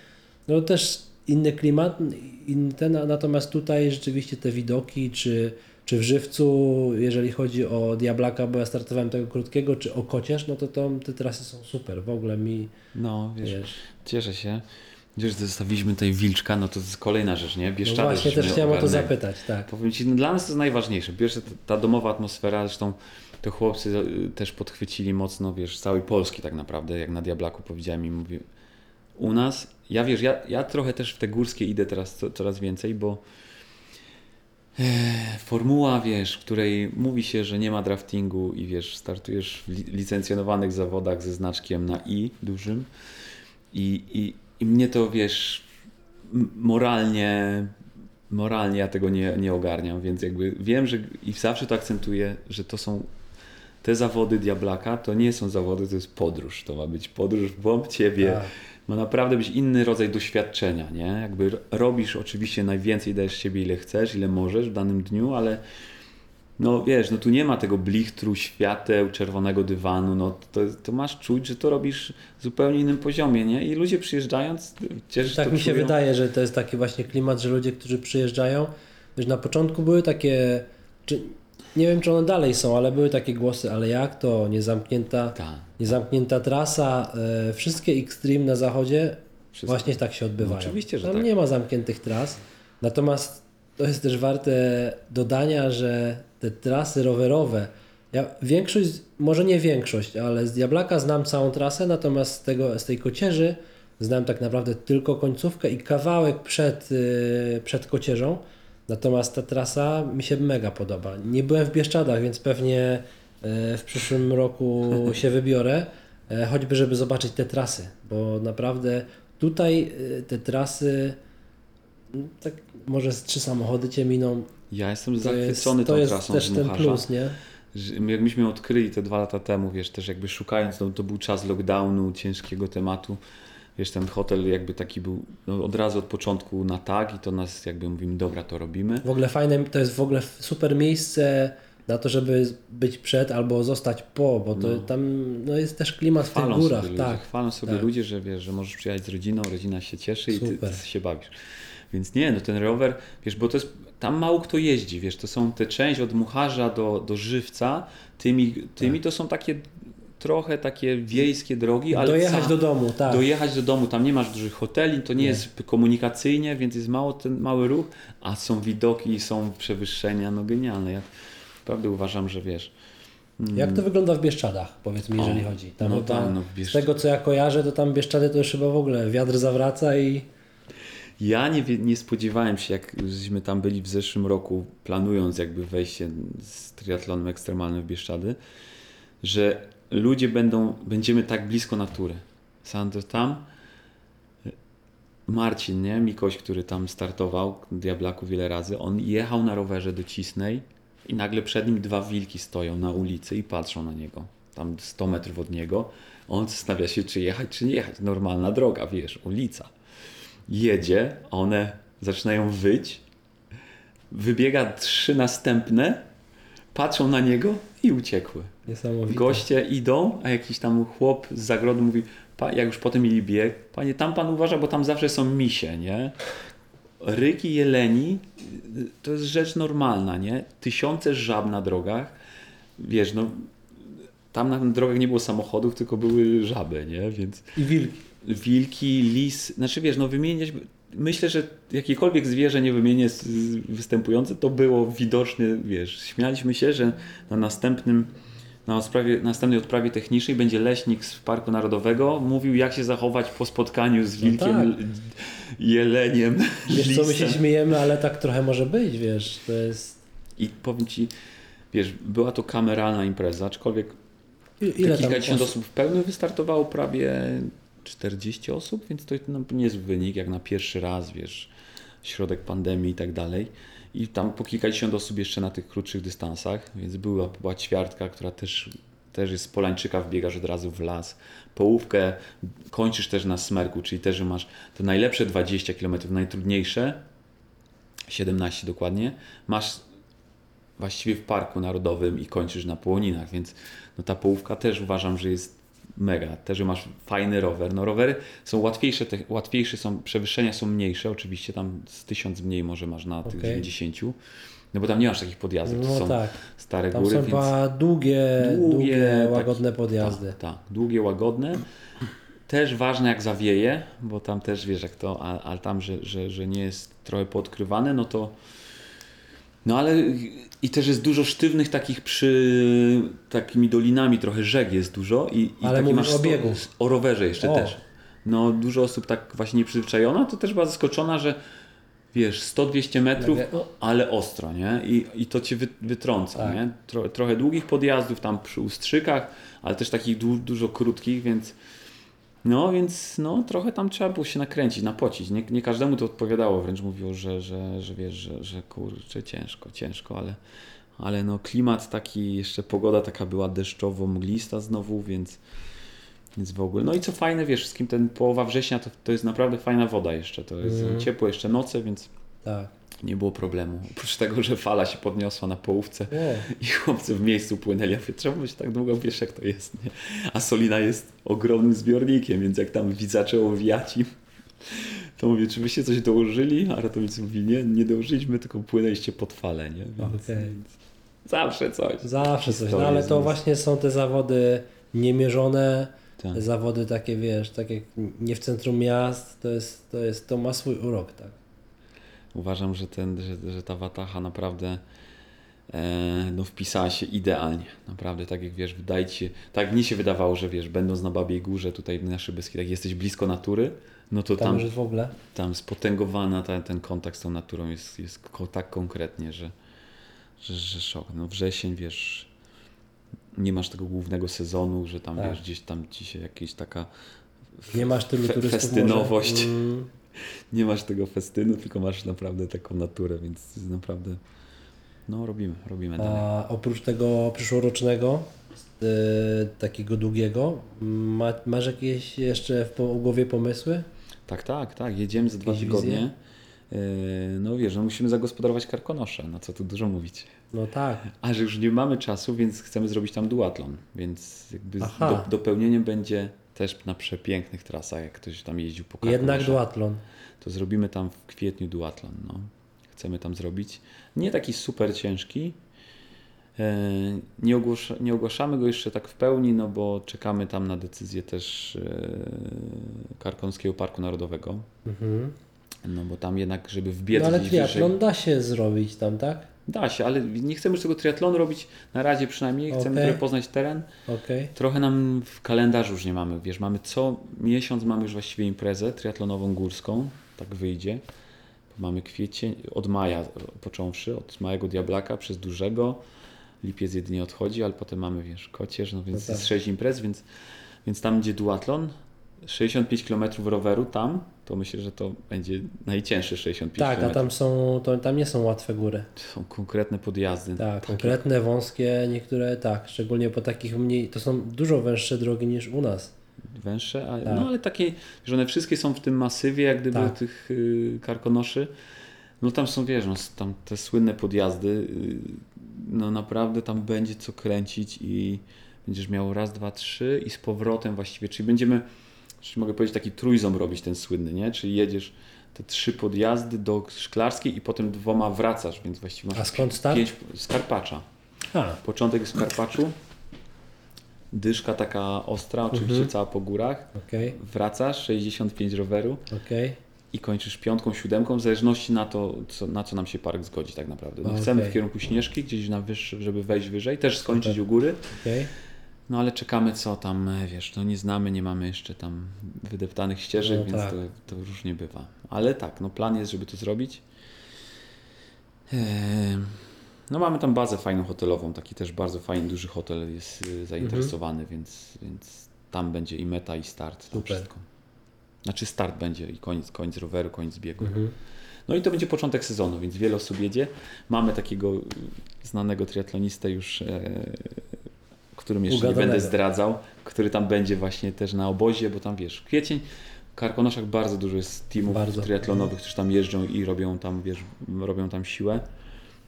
no też inny klimat, inny ten, natomiast tutaj rzeczywiście te widoki, czy, czy w Żywcu, jeżeli chodzi o Diablaka, bo ja startowałem tego krótkiego, czy o Kocież, no to, to te trasy są super, w ogóle mi, No, wiesz, wiesz, cieszę się. Wiesz, zostawiliśmy tutaj Wilczka, no to jest kolejna rzecz, nie? no Bieszczady właśnie żeśmy też chciałem o to zapytać, tak. Powiem Ci, no dla nas to jest najważniejsze. Pierwsze, ta, domowa atmosfera, zresztą to chłopcy y, też podchwycili mocno, wiesz, całej Polski tak naprawdę, jak na Diablaku powiedziałem im, mówię, u nas, ja wiesz, ja, ja trochę też w te górskie idę teraz co, coraz więcej, bo formuła, wiesz, w której mówi się, że nie ma draftingu i wiesz, startujesz w li, licencjonowanych zawodach ze znaczkiem na i dużym i, i, i mnie to, wiesz, moralnie moralnie ja tego nie, nie ogarniam, więc jakby wiem, że i zawsze to akcentuję, że to są te zawody Diablaka, to nie są zawody, to jest podróż. To ma być podróż w głąb ciebie. Tak. Ma naprawdę być inny rodzaj doświadczenia, nie? Jakby ro- robisz oczywiście najwięcej, dajesz siebie ile chcesz, ile możesz w danym dniu, ale no wiesz, no tu nie ma tego blichtru, świateł, czerwonego dywanu, no to, to masz czuć, że to robisz w zupełnie innym poziomie, nie? I ludzie przyjeżdżając, cieszysz Tak mi się czują. wydaje, że to jest taki właśnie klimat, że ludzie, którzy przyjeżdżają, wiesz, na początku były takie, czy, nie wiem czy one dalej są, ale były takie głosy, ale jak to, niezamknięta, Tak. Niezamknięta trasa, e, wszystkie Extreme na zachodzie Wszystko. właśnie tak się odbywają. No oczywiście, że Tam tak. nie ma zamkniętych tras, natomiast to jest też warte dodania, że te trasy rowerowe, ja większość, może nie większość, ale z Diablaka znam całą trasę, natomiast z, tego, z tej kocierzy znam tak naprawdę tylko końcówkę i kawałek przed, yy, przed kocierzą. Natomiast ta trasa mi się mega podoba. Nie byłem w Bieszczadach, więc pewnie w przyszłym roku *laughs* się wybiorę, yy, choćby żeby zobaczyć te trasy, bo naprawdę tutaj yy, te trasy, mm, tak może z trzy samochody cię miną. Ja jestem To jest, zachwycony to tą jest trasą też ten plus, nie? jak myśmy odkryli te dwa lata temu, wiesz, też jakby szukając, no, to był czas lockdownu, ciężkiego tematu, wiesz, ten hotel jakby taki był no, od razu od początku na tak i to nas jakby mówimy, dobra, to robimy. W ogóle fajne, to jest w ogóle super miejsce na to, żeby być przed albo zostać po, bo to No. tam no, jest też klimat w tych Chwalą górach, sobie ludzie, tak. chwalą sobie tak. ludzie, że wiesz, że możesz przyjechać z rodziną, rodzina się cieszy i ty, Super. ty się bawisz. Więc nie, no ten rower, wiesz, bo to jest, tam mało kto jeździ, wiesz, to są te część od Mucharza do, do Żywca, tymi, tymi to są takie trochę takie wiejskie drogi, ale Dojechać do domu, tak. dojechać do domu, tam nie masz dużych hoteli, to nie, Nie. jest komunikacyjnie, więc jest mało ten mały ruch, a są widoki, są przewyższenia, no genialne. Naprawdę uważam, że wiesz. mm, Jak to wygląda w Bieszczadach, powiedz mi, O, jeżeli chodzi? Tam no chyba, tam, no z tego co ja kojarzę, to tam Bieszczady to już chyba w ogóle wiatr zawraca i Ja nie, nie spodziewałem się, jak żeśmy tam byli w zeszłym roku, planując jakby wejście z triatlonem ekstremalnym w Bieszczady, że ludzie będą, będziemy tak blisko natury. Sandro tam, Marcin, nie? Mikoś, który tam startował, Diablaku wiele razy, on jechał na rowerze do Cisnej i nagle przed nim dwa wilki stoją na ulicy i patrzą na niego. Tam 100 metrów od niego. On zastanawia się, czy jechać, czy nie jechać. Normalna droga, wiesz, ulica jedzie, one zaczynają wyć, wybiega trzy następne, patrzą na niego i uciekły. niesamowite. Goście idą, a jakiś tam chłop z zagrodu mówi, "Pa- jak już potem mieli bieg, panie, tam pan uważa, bo tam zawsze są misie, nie? Ryki jeleni to jest rzecz normalna, nie? Tysiące żab na drogach, wiesz, no tam na drogach nie było samochodów, tylko były żaby, nie? Więc I wilki. wilki, lis, znaczy wiesz, no wymieniać, myślę, że jakiekolwiek zwierzę nie wymienię występujące, to było widoczne, wiesz, śmialiśmy się, że na następnym, na odprawie, następnej odprawie technicznej będzie leśnik z Parku Narodowego mówił, jak się zachować po spotkaniu z wilkiem, tak. l- jeleniem, Wiesz co, my się śmiejemy, ale tak trochę może być, wiesz, to jest... I powiem Ci, wiesz, była to kameralna impreza, aczkolwiek Ile kilkadziesiąt osób? osób w pełnym wystartowało prawie 40 osób, więc to no, niezły wynik, jak na pierwszy raz, wiesz, środek pandemii i tak dalej. I tam po kilkadziesiąt osób jeszcze na tych krótszych dystansach, więc była, była ćwiartka, która też też jest z Polańczyka, wbiegasz od razu w las. Połówkę kończysz też na Smerku, czyli też masz to najlepsze 20 km, najtrudniejsze, 17 dokładnie, masz właściwie w Parku Narodowym i kończysz na Połoninach, więc no ta połówka też uważam, że jest mega. Też, masz fajny rower. No rowery są łatwiejsze, te, łatwiejsze są, przewyższenia są mniejsze, oczywiście tam z tysiąc mniej może masz na tych Okej. 90, no bo tam nie masz takich podjazdów, to No są tak. stare Tam góry, są więc... chyba długie, długie, tak- łagodne podjazdy. Tak, tak, długie, łagodne. Też ważne jak zawieje, bo tam też wiesz jak to, ale tam, że, że, że nie jest trochę podkrywane, no to no ale i też jest dużo sztywnych takich przy takimi dolinami, trochę rzek jest dużo i, i Ale taki masz o biegu. o rowerze jeszcze O. też. No dużo osób tak właśnie nieprzyzwyczajona, to też była zaskoczona, że wiesz, 100-200 metrów, ale ostro, nie? I, i to cię wy, wytrąca, Tak. nie? Tro, trochę długich podjazdów tam przy ustrzykach, ale też takich du, dużo krótkich, więc no, więc no, trochę tam trzeba było się nakręcić, napocić. Nie, nie każdemu to odpowiadało, wręcz mówiło, że, że, że wiesz, że, że kurczę, ciężko, ciężko, ale, ale no klimat taki, jeszcze pogoda taka była deszczowo, mglista znowu, więc, więc w ogóle. No i co fajne, wiesz, wszystkim ten połowa września to, to jest naprawdę fajna woda jeszcze, to jest Mhm. ciepło, jeszcze noce, więc Tak. Nie było problemu. Oprócz tego, że fala się podniosła na połówce O, i chłopcy w miejscu płynęli. Ja mówię, czemu się tak długo wiesz, jak to jest, nie? A Solina jest ogromnym zbiornikiem, więc jak tam zaczęło wiać im, to mówię, czy byście coś dołożyli? A ratownicy mówi, nie, nie dołożyliśmy, tylko płynęliście pod falę, nie? Więc, więc zawsze coś. zawsze coś. No ale to właśnie są te zawody niemierzone, Tak. zawody takie, wiesz, tak jak nie w centrum miast, to jest, to jest, to ma swój urok, tak. Uważam, że, ten, że, że ta Wataha naprawdę e, no, wpisała się idealnie. Naprawdę, tak jak wiesz, wydaje się, tak mi się wydawało, że wiesz, będąc na Babiej Górze, tutaj w naszych Beskidach, jesteś blisko natury, no to Tam, tam, już w ogóle. tam spotęgowana ta, ten kontakt z tą naturą jest, jest tak konkretnie, że, że, że szok. No wrzesień, wiesz, nie masz tego głównego sezonu, że tam Tak. wiesz, gdzieś tam ci się jakieś taka Nie masz tylu fe- festynowość. Może. Mm, nie masz tego festynu, tylko masz naprawdę taką naturę, więc naprawdę no robimy, robimy dalej. a oprócz tego przyszłorocznego, y, takiego długiego, ma, masz jakieś jeszcze w głowie pomysły? Tak, tak, tak, jedziemy za dwa tygodnie. Yy, No wiesz, no musimy zagospodarować Karkonosze, no co tu dużo mówić. No tak. A że już nie mamy czasu, więc chcemy zrobić tam duatlon, więc jakby Aha. do, dopełnieniem będzie też na przepięknych trasach, jak ktoś tam jeździł po Jednak duatlon. to zrobimy tam w kwietniu duatlon. No. Chcemy tam zrobić. Nie taki super ciężki. E, Nie, ogłosza, nie ogłaszamy go jeszcze tak w pełni, no bo czekamy tam na decyzję też e, Karkonoskiego Parku Narodowego. Mhm. No bo tam jednak, żeby wbiec No ale gdzieś wyżej, triatlon da się zrobić tam, tak? Da się, ale nie chcemy już tego triatlonu robić na razie przynajmniej. Chcemy Okej. trochę poznać teren. Okej. Trochę nam w kalendarzu już nie mamy, wiesz, mamy co miesiąc mamy już właściwie imprezę triatlonową górską, tak wyjdzie. Mamy kwiecień, od maja począwszy, od małego diablaka przez dużego, lipiec jedynie odchodzi, ale potem mamy, wiesz, kocierz, no więc No tak. jest sześć imprez, więc, więc tam gdzie duatlon, 65 km roweru tam, to myślę, że to będzie najcięższe 65 Tak, km. a tam są, to, tam nie są łatwe góry. Są konkretne podjazdy. Tak, Takie- konkretne, wąskie, niektóre tak, szczególnie po takich mniej, to są dużo węższe drogi niż u nas. węższe, a, Tak. no ale takie, że one wszystkie są w tym masywie, jak gdyby Tak. tych y, karkonoszy. No tam są, wiesz, no, tam te słynne podjazdy, y, no naprawdę tam będzie co kręcić i będziesz miał raz, dwa, trzy i z powrotem właściwie, czyli będziemy, czyli mogę powiedzieć taki trójząb robić ten słynny, nie? Czyli jedziesz te trzy podjazdy do Szklarskiej i potem dwoma wracasz, więc właściwie masz A skąd start? pięć z Karpacza. A, Początek w Karpaczu, dyszka taka ostra, oczywiście Mhm. cała po górach, okej, wracasz, 65 roweru okej. i kończysz piątką, siódemką, w zależności na to, co, na co nam się park zgodzi tak naprawdę. No, Okej. Chcemy w kierunku Śnieżki, gdzieś na wyższy, żeby wejść wyżej, też skończyć Super. u góry, okej. No ale czekamy co tam, e, wiesz, no nie znamy, nie mamy jeszcze tam wydeptanych ścieżek, No więc tak. to, to różnie bywa. Ale tak, no plan jest, żeby to zrobić. Ehm, No mamy tam bazę fajną hotelową, taki też bardzo fajny, duży hotel jest y, zainteresowany, więc, więc tam będzie i meta i start, to Super. wszystko. Znaczy start będzie i koniec, koniec roweru, koniec biegu. Mhm. No i to będzie początek sezonu, więc wiele osób jedzie. Mamy takiego y, znanego triatlonistę już e, którym jeszcze nie będę zdradzał, który tam będzie właśnie też na obozie, bo tam wiesz, kwiecień, w Karkonoszach bardzo dużo jest teamów Bardzo. triatlonowych, którzy tam jeżdżą i robią tam, wiesz, robią tam siłę.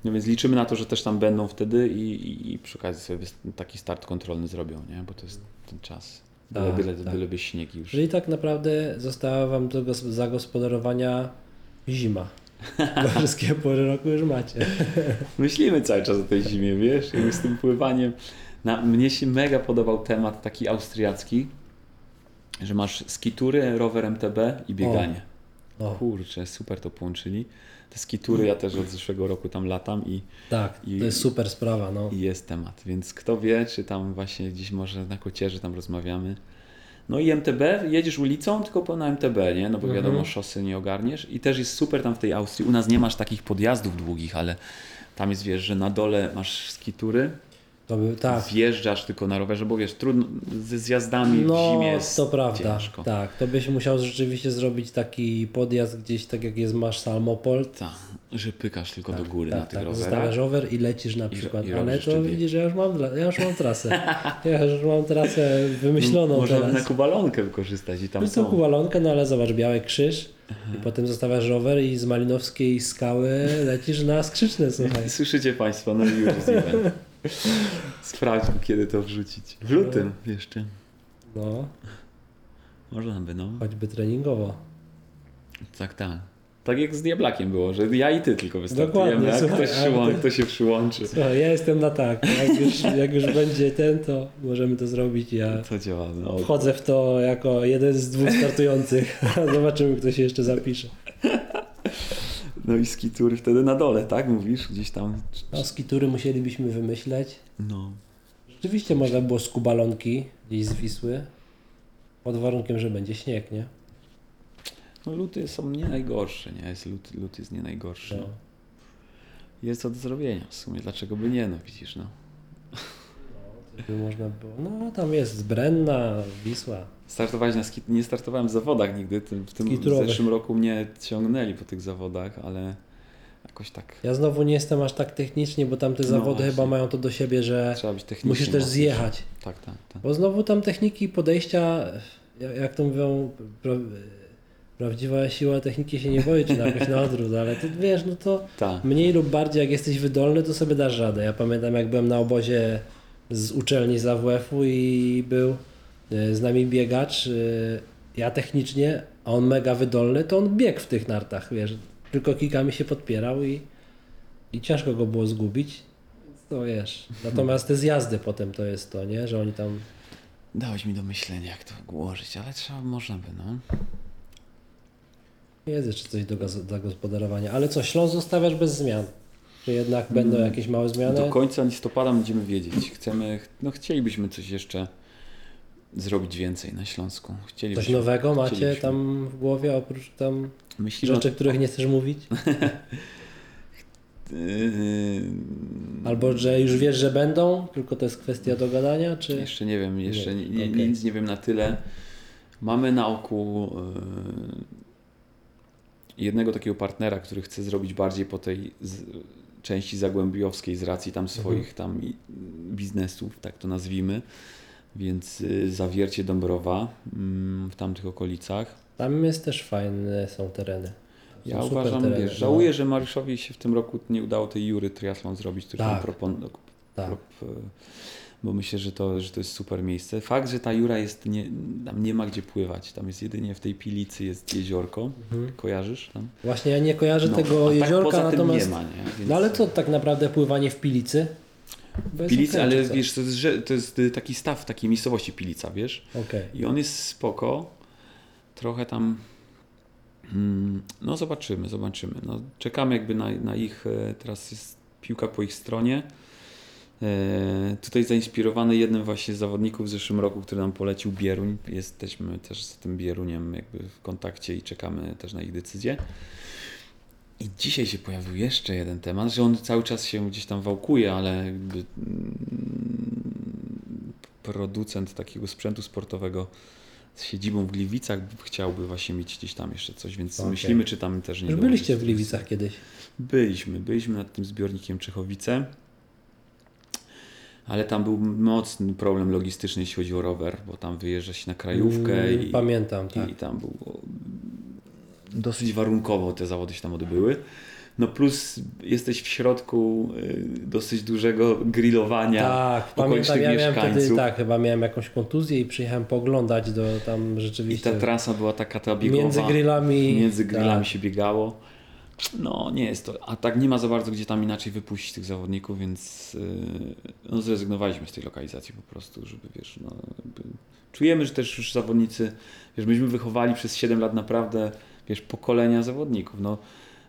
No więc liczymy na to, że też tam będą wtedy i, i, i przy okazji sobie taki start kontrolny zrobią, nie? Bo to jest ten czas. Byle, Tak, byle, tak. byle by śnieg już. Czyli tak naprawdę została wam do gos- zagospodarowania zima. *laughs* Bo wszystkie pory roku już macie. Myślimy cały czas o tej zimie, wiesz, jakby z tym pływaniem. Na, mnie się mega podobał temat taki austriacki, że masz skitury, rower MTB i bieganie. O, Kurczę, super to połączyli. Te skitury ja też od zeszłego roku tam latam i, tak, I- to jest super sprawa. No. i jest temat, więc kto wie, czy tam właśnie gdzieś może na kocierze tam rozmawiamy. No i MTB, jedziesz ulicą, tylko po na MTB, nie? No bo Mhm. wiadomo, szosy nie ogarniesz. I też jest super tam w tej Austrii. U nas nie masz takich podjazdów długich, ale tam jest, wiesz, że na dole masz skitury, To by, tak. wjeżdżasz tylko na rowerze, bo wiesz, trudno, ze zjazdami w No, zimie jest to prawda. ciężko. Tak, to byś musiał rzeczywiście zrobić taki podjazd gdzieś, tak jak jest masz Salmopol. Tak, że pykasz tylko do góry tak, na tych tak. rowerach. Zostawiasz rower i lecisz na I- przykład. i Ale robisz to widzisz, ja już mam, ja już mam trasę. *laughs* Ja już mam trasę wymyśloną Można teraz. na kubalonkę wykorzystać i tam są. kuwalonkę, no ale zobacz, biały krzyż i potem zostawiasz rower i z Malinowskiej skały lecisz na skrzyczne, słuchaj. *laughs* Słyszycie Państwo, no i już jest event. Sprawdźmy, kiedy to wrzucić. W lutym jeszcze. No, Można by, no. choćby treningowo. Tak, tak. Tak jak z Diablakiem było, że ja i ty tylko wystartujemy, słuchaj, ktoś, przyłą- kto się przyłączy. Słuchaj, ja jestem na tak. Jak już, jak już będzie ten, to możemy to zrobić. Ja To działa. No. wchodzę w to jako jeden z dwóch startujących. *laughs* Zobaczymy, kto się jeszcze zapisze. No i skitury wtedy na dole, tak? Mówisz? Gdzieś tam. No, skitury musielibyśmy wymyśleć. No. Rzeczywiście można było z kubalonki gdzieś z Wisły. Pod warunkiem, że będzie śnieg, nie? no luty są nie najgorsze, nie? Jest lut, lut jest nie najgorszy. No. Jest co do zrobienia w sumie. Dlaczego by nie? No widzisz, no. By można było. No tam jest Brenna, Wisła. Startować na skit... Nie startowałem w zawodach nigdy. W tym Skiturowych. zeszłym roku mnie ciągnęli po tych zawodach, ale jakoś tak Ja znowu nie jestem aż tak technicznie, bo tamte No zawody właśnie. chyba mają to do siebie, że trzeba być technicznie. musisz też zjechać. Tak, tak, tak. Bo znowu tam techniki podejścia, jak, to mówią, pra, prawdziwa siła techniki się nie boi, czy na jakoś na odwrót, ale to wiesz, no to tak. mniej lub bardziej jak jesteś wydolny, to sobie dasz radę. Ja pamiętam jak byłem na obozie z uczelni z AWF-u i był e, z nami biegacz, e, ja technicznie, a on mega wydolny, to on biegł w tych nartach, wiesz, tylko kikami się podpierał i, i ciężko go było zgubić. To wiesz. Natomiast te zjazdy potem to jest to, nie? Że oni tam Dałeś mi do myślenia, jak to ułożyć, ale trzeba, można by, no. Jest jeszcze coś do zagospodarowania. Ale co, Śląsk zostawiasz bez zmian? Czy jednak będą jakieś małe zmiany? Do końca listopada będziemy wiedzieć. Chcemy, no chcielibyśmy coś jeszcze zrobić więcej na Śląsku. Coś nowego macie tam w głowie, oprócz tam rzeczy, których nie chcesz mówić? *laughs* Yy, Albo że już wiesz, że będą, tylko to jest kwestia dogadania, czy... Jeszcze nie wiem, jeszcze Nie, nie, okej. nic nie wiem na tyle. Mamy na oku yy, jednego takiego partnera, który chce zrobić bardziej po tej części zagłębiowskiej z racji tam swoich tam biznesów, tak to nazwijmy. Więc yy, zawiercie Dąbrowa mm, w tamtych okolicach. Tam jest też fajne są tereny. Są Ja uważam, tereny, wiesz, no. żałuję, że Mariuszowi się w tym roku nie udało tej Jury triathlon zrobić, który Tak. Tak. Prop- bo myślę, że to, że to jest super miejsce. Fakt, że ta Jura jest, nie, tam nie ma gdzie pływać. Tam jest jedynie w tej Pilicy jest jeziorko. Mhm. Kojarzysz tam? Właśnie ja nie kojarzę No, tego tak jeziorka, tym natomiast... nie ma, nie? Więc No ale co tak naprawdę pływanie w Pilicy? Bez Pilicy, okej, ale co? wiesz, to jest, to jest taki staw takiej miejscowości Pilica, wiesz? Okej. I on jest spoko. Trochę tam. mm, No zobaczymy, zobaczymy. No, czekamy jakby na, na ich. e, Teraz jest piłka po ich stronie. E, tutaj zainspirowany jednym właśnie z zawodników w zeszłym roku, który nam polecił Bieruń. Jesteśmy też z tym Bieruniem jakby w kontakcie i czekamy też na ich decyzję. I dzisiaj się pojawił jeszcze jeden temat, że on cały czas się gdzieś tam wałkuje, ale jakby mm, producent takiego sprzętu sportowego z siedzibą w Gliwicach chciałby właśnie mieć gdzieś tam jeszcze coś, więc Okej. myślimy, czy tam też nie byliście w. Gliwicach kiedyś. Byliśmy, byliśmy nad tym zbiornikiem Czechowice. Ale tam był mocny problem logistyczny, jeśli chodzi o rower, bo tam wyjeżdża się na krajówkę Mm, i, Pamiętam, tak. i tam było dosyć warunkowo te zawody się tam odbyły. No plus jesteś w środku y, dosyć dużego grillowania Tak, pamiętam, okolicznych ja miałem wtedy, mieszkańców. tak, chyba miałem jakąś kontuzję i przyjechałem poglądać do tam I rzeczywiście ta trasa była taka ta biegowa. między grillami. Między grillami tak. się biegało. No, nie jest to. A tak nie ma za bardzo gdzie tam inaczej wypuścić tych zawodników, więc yy, no, zrezygnowaliśmy z tej lokalizacji po prostu, żeby wiesz, no, czujemy, że też już zawodnicy, wiesz, myśmy wychowali przez 7 lat naprawdę, wiesz, pokolenia zawodników. No,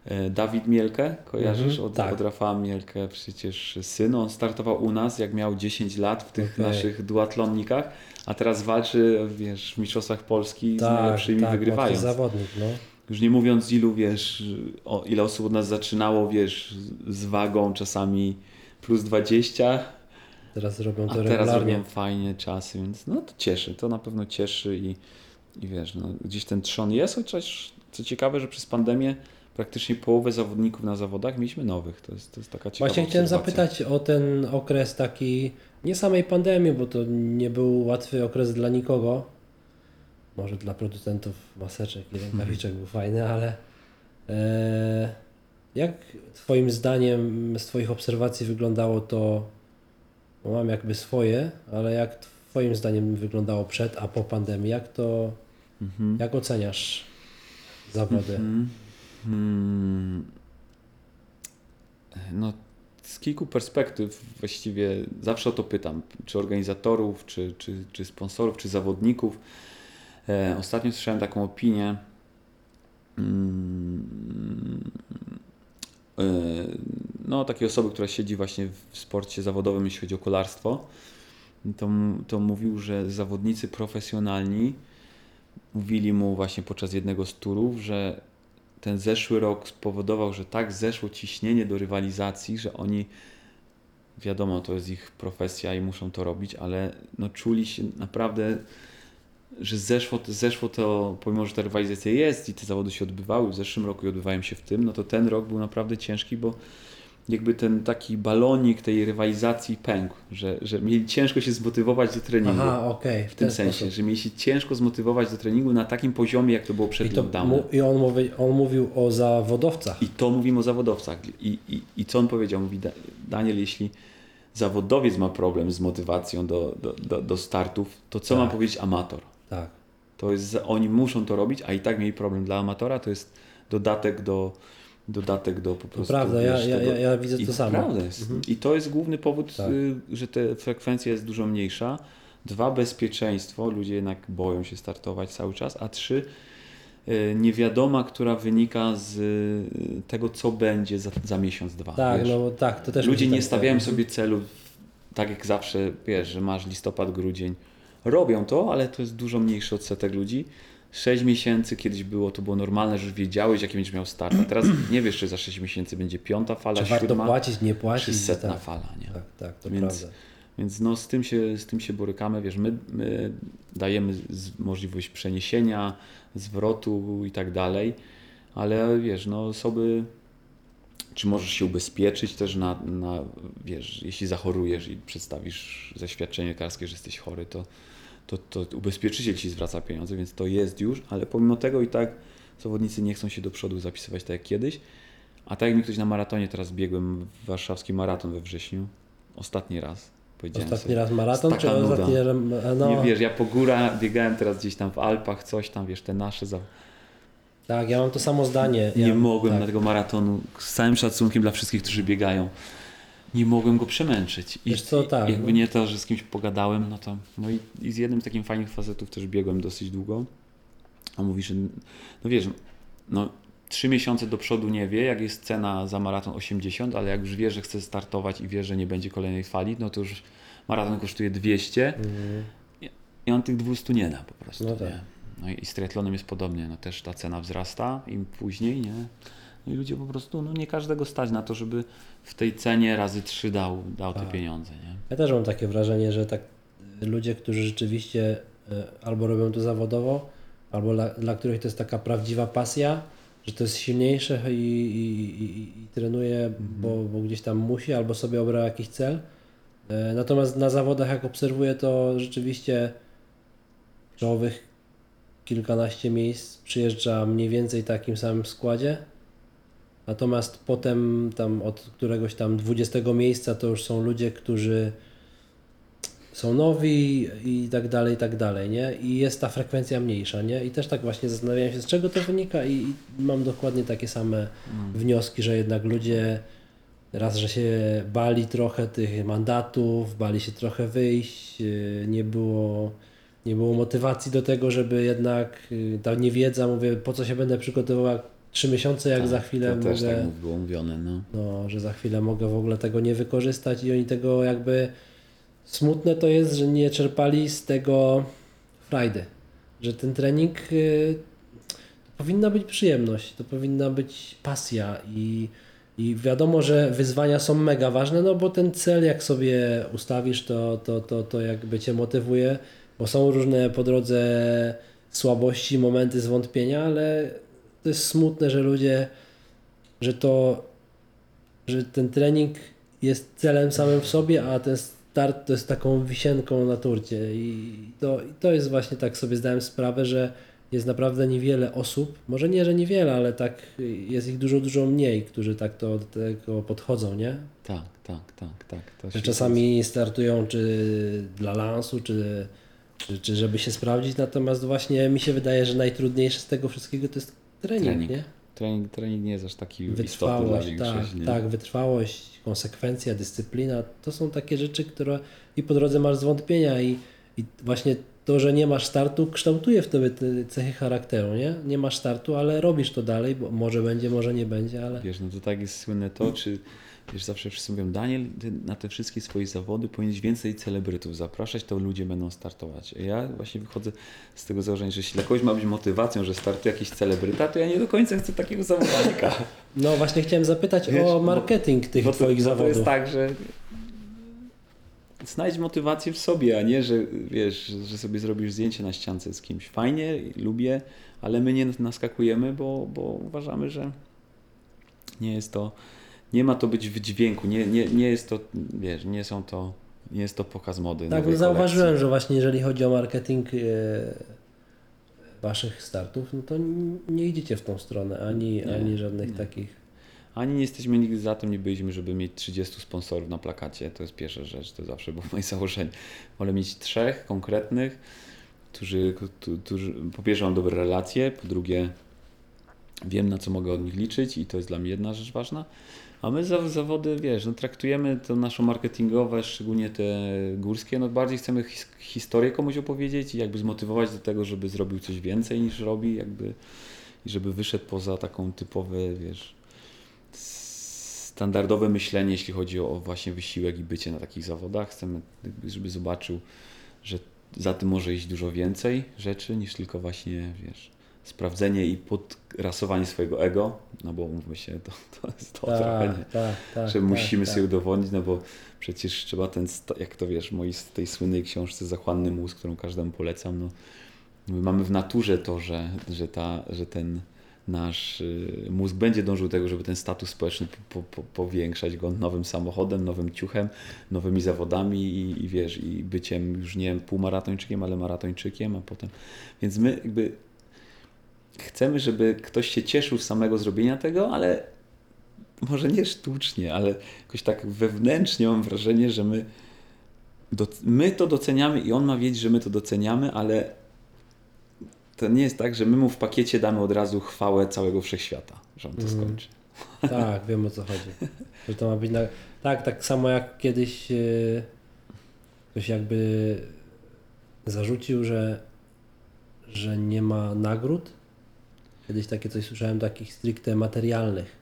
e, Dawid Mielkę, kojarzysz Mhm, od, tak. od Rafała Mielkę, przecież syn, on startował u nas, jak miał 10 lat w tych Okej. naszych duatlonnikach, a teraz walczy, wiesz, w Mistrzostwach Polski z tak, najlepszymi tak, wygrywając. zawodnik, no. Już nie mówiąc ilu, wiesz, o ile osób od nas zaczynało, wiesz, z wagą czasami plus 20, Teraz robią a to teraz regularnie. robią fajnie czasy, więc no to cieszy, to na pewno cieszy i, i wiesz, no, gdzieś ten trzon jest, chociaż co ciekawe, że przez pandemię praktycznie połowę zawodników na zawodach mieliśmy nowych, to jest, to jest taka ciekawa Właśnie chciałem zapytać o ten okres taki, nie samej pandemii, bo to nie był łatwy okres dla nikogo. Może dla producentów maseczek i rękawiczek był fajny, ale e, jak Twoim zdaniem, z Twoich obserwacji wyglądało to, bo mam jakby swoje, ale jak Twoim zdaniem wyglądało przed, a po pandemii? Jak to, Mhm. jak oceniasz zawody? Mhm. Hmm. No, z kilku perspektyw właściwie zawsze o to pytam, czy organizatorów, czy, czy, czy sponsorów, czy zawodników. E, ostatnio słyszałem taką opinię. mm, e, No, takiej osoby, która siedzi właśnie w sporcie zawodowym, jeśli chodzi o kolarstwo, to, to mówił, że zawodnicy profesjonalni mówili mu właśnie podczas jednego z turów, że ten zeszły rok spowodował, że tak zeszło ciśnienie do rywalizacji, że oni wiadomo, to jest ich profesja i muszą to robić, ale no czuli się naprawdę, że zeszło, zeszło to, pomimo że ta rywalizacja jest i te zawody się odbywały w zeszłym roku i odbywają się w tym, no to ten rok był naprawdę ciężki, bo jakby ten taki balonik tej rywalizacji pękł, że, że mieli ciężko się zmotywować do treningu. Aha, okej, W tym sensie, że mieli się ciężko zmotywować do treningu na takim poziomie, jak to było przed I, to, lockdownem. I on, mówi, on mówił o zawodowcach. I to mówimy o zawodowcach. I, i, i co on powiedział? Mówi, "Da- Daniel, jeśli zawodowiec ma problem z motywacją do, do, do, do startów, to co Tak. ma powiedzieć amator? Tak. To jest, oni muszą to robić, a i tak mieli problem dla amatora, to jest dodatek do, dodatek do po prostu... prawda, wiesz, ja- ja- ja widzę I to samo. Prawda jest. I to jest główny powód, Tak. y, że ta frekwencja jest dużo mniejsza. Dwa, bezpieczeństwo, ludzie jednak boją się startować cały czas, a trzy, y, niewiadoma, która wynika z y, tego, co będzie za, za miesiąc, dwa. Tak, wiesz? no tak, to też Ludzie nie tak stawiają wydaje. sobie celów, tak jak zawsze, wiesz, że masz listopad, grudzień. Robią to, ale to jest dużo mniejszy odsetek ludzi. 6 miesięcy kiedyś było, to było normalne, że już wiedziałeś, jaki będziesz miał start. A teraz *clears throat* nie wiesz, czy za 6 miesięcy będzie piąta fala, Czy warto siódma, płacić, nie czy płacić. setna tak, fala, nie? tak, tak, to Więc- prawda. Więc no, z, tym się, z tym się borykamy. Wiesz, my, my dajemy możliwość przeniesienia, zwrotu i tak dalej, ale wiesz, no osoby, czy możesz się ubezpieczyć też na, na wiesz, jeśli zachorujesz i przedstawisz zaświadczenie lekarskie, że jesteś chory, to, to, to ubezpieczyciel ci zwraca pieniądze, więc to jest już, ale pomimo tego i tak zawodnicy nie chcą się do przodu zapisywać tak jak kiedyś. A tak jak mi ktoś na maratonie teraz biegłem, warszawski maraton we wrześniu, ostatni raz. Powiedziałem Ostatni sobie, raz maraton, czy nuda. ostatni. No, Nie wiesz, ja po górach biegałem teraz gdzieś tam w Alpach, coś tam, wiesz, te nasze. Za... tak, ja mam to samo zdanie. Nie ja, mogłem tak. na tego maratonu, z całym szacunkiem dla wszystkich, którzy biegają, nie mogłem go przemęczyć. I, Wiesz co, tak, jakby no. nie to, że z kimś pogadałem, no to. No i, i z jednym z takich fajnych facetów też biegłem dosyć długo. A mówi, że no wiesz, no trzy miesiące do przodu nie wie, jak jest cena za maraton 80, ale jak już wie, że chce startować i wie, że nie będzie kolejnej fali, no to już maraton kosztuje 200 Mhm. i on tych 200 nie da po prostu. No tak. No i i z triatlonem jest podobnie, no też ta cena wzrasta im później, nie? No i ludzie po prostu, no nie każdego stać na to, żeby w tej cenie razy trzy dał, dał te Tak. pieniądze, nie? Ja też mam takie wrażenie, że tak ludzie, którzy rzeczywiście e, albo robią to zawodowo, albo dla, dla których to jest taka prawdziwa pasja, że to jest silniejsze i, i, i, i trenuje, bo, bo gdzieś tam musi, albo sobie obrał jakiś cel, E, Natomiast na zawodach, jak obserwuję, to rzeczywiście czołowych kilkanaście miejsc przyjeżdża mniej więcej w takim samym składzie. Natomiast potem tam od któregoś tam 20 miejsca to już są ludzie, którzy są nowi i tak dalej, i tak dalej, nie? I jest ta frekwencja mniejsza, nie? I też tak właśnie zastanawiałem się, z czego to wynika i, i mam dokładnie takie same wnioski, że jednak ludzie raz, że się bali trochę tych mandatów, bali się trochę wyjść, yy, nie było, nie było motywacji do tego, żeby jednak yy, ta niewiedza, mówię, po co się będę przygotowywał trzy miesiące, jak Tak, za chwilę to też mogę, tak było mówione, no. no, że za chwilę mogę w ogóle tego nie wykorzystać i oni tego jakby smutne to jest, że nie czerpali z tego frajdy, że ten trening y, to powinna być przyjemność, to powinna być pasja i, i wiadomo, że wyzwania są mega ważne, no bo ten cel jak sobie ustawisz, to, to, to, to jakby Cię motywuje, bo są różne po drodze słabości, momenty zwątpienia, ale to jest smutne, że ludzie, że to, że ten trening jest celem samym w sobie, a ten start to jest taką wisienką na turcie i to, i to jest właśnie tak sobie zdałem sprawę, że jest naprawdę niewiele osób, może nie, że niewiele, ale tak jest ich dużo, dużo mniej, którzy tak to, do tego podchodzą, nie? Tak, tak, tak, tak. Że czasami startują czy dla lansu, czy, czy, czy żeby się sprawdzić, natomiast właśnie mi się wydaje, że najtrudniejsze z tego wszystkiego to jest trening, Trening. nie? Trening, trening nie jest aż taki istotny dla Wytrwałość, tak, większości. nie? tak, wytrwałość, konsekwencja, dyscyplina, to są takie rzeczy, które i po drodze masz zwątpienia i, i właśnie to, że nie masz startu, kształtuje w tobie te cechy charakteru, nie? Nie masz startu, ale robisz to dalej, bo może będzie, może nie będzie, ale Wiesz, no to tak jest słynne to, czy wiesz, zawsze wszyscy mówią, Daniel, na te wszystkie swoje zawody powinieneś więcej celebrytów zapraszać, to ludzie będą startować. A Ja właśnie wychodzę z tego założenia, że jeśli dla kogoś ma być motywacją, że startuje jakiś celebryta, to ja nie do końca chcę takiego zawodnika. *laughs* no właśnie chciałem zapytać Wiesz, o bo- marketing tych Bo to, twoich bo to zawodów. jest tak, że znajdź motywację w sobie, a nie, że wiesz, że sobie zrobisz zdjęcie na ściance z kimś. Fajnie, lubię, ale my nie naskakujemy, bo, bo uważamy, że nie jest to, nie ma to być w dźwięku, nie, nie, nie jest to, wiesz, nie są to, nie jest to pokaz mody. Tak, no zauważyłem, kolekcji. że właśnie jeżeli chodzi o marketing e, waszych startów, no to nie idziecie w tą stronę, ani, Nie, ani żadnych nie. takich. Ani nie jesteśmy nigdy za tym, nie byliśmy, żeby mieć 30 sponsorów na plakacie. To jest pierwsza rzecz, to zawsze było moje *laughs* założenie. Wolę mieć trzech konkretnych, którzy, którzy po pierwsze mam dobre relacje, po drugie wiem na co mogę od nich liczyć i to jest dla mnie jedna rzecz ważna. A my za, zawody, wiesz, no, traktujemy to naszą marketingowe, szczególnie te górskie, no bardziej chcemy his, historię komuś opowiedzieć i jakby zmotywować do tego, żeby zrobił coś więcej niż robi, jakby i żeby wyszedł poza taką typowe, wiesz, standardowe myślenie, jeśli chodzi o właśnie wysiłek i bycie na takich zawodach. Chcemy, żeby zobaczył, że za tym może iść dużo więcej rzeczy niż tylko właśnie, wiesz, sprawdzenie i podrasowanie swojego ego, no bo mówmy się, to, to jest to trochę, nie? Tak, tak. że tak, musimy tak. sobie udowodnić, no bo przecież trzeba ten, jak to wiesz, moi z tej słynnej książce Zachłanny mózg, którą każdemu polecam, no my mamy w naturze to, że, że, ta, że ten nasz y, mózg będzie dążył do tego, żeby ten status społeczny po, po, powiększać go nowym samochodem, nowym ciuchem, nowymi zawodami i, i wiesz, i byciem już nie półmaratończykiem, ale maratończykiem, a potem, więc my jakby chcemy, żeby ktoś się cieszył z samego zrobienia tego, ale może nie sztucznie, ale jakoś tak wewnętrznie mam wrażenie, że my, my to doceniamy i on ma wiedzieć, że my to doceniamy, ale to nie jest tak, że my mu w pakiecie damy od razu chwałę całego wszechświata, że on to Mhm. skończy. Tak, wiem o co chodzi. Że to ma być na... Tak, tak samo jak kiedyś e, ktoś jakby zarzucił, że, że nie ma nagród. Kiedyś takie coś słyszałem, takich stricte materialnych,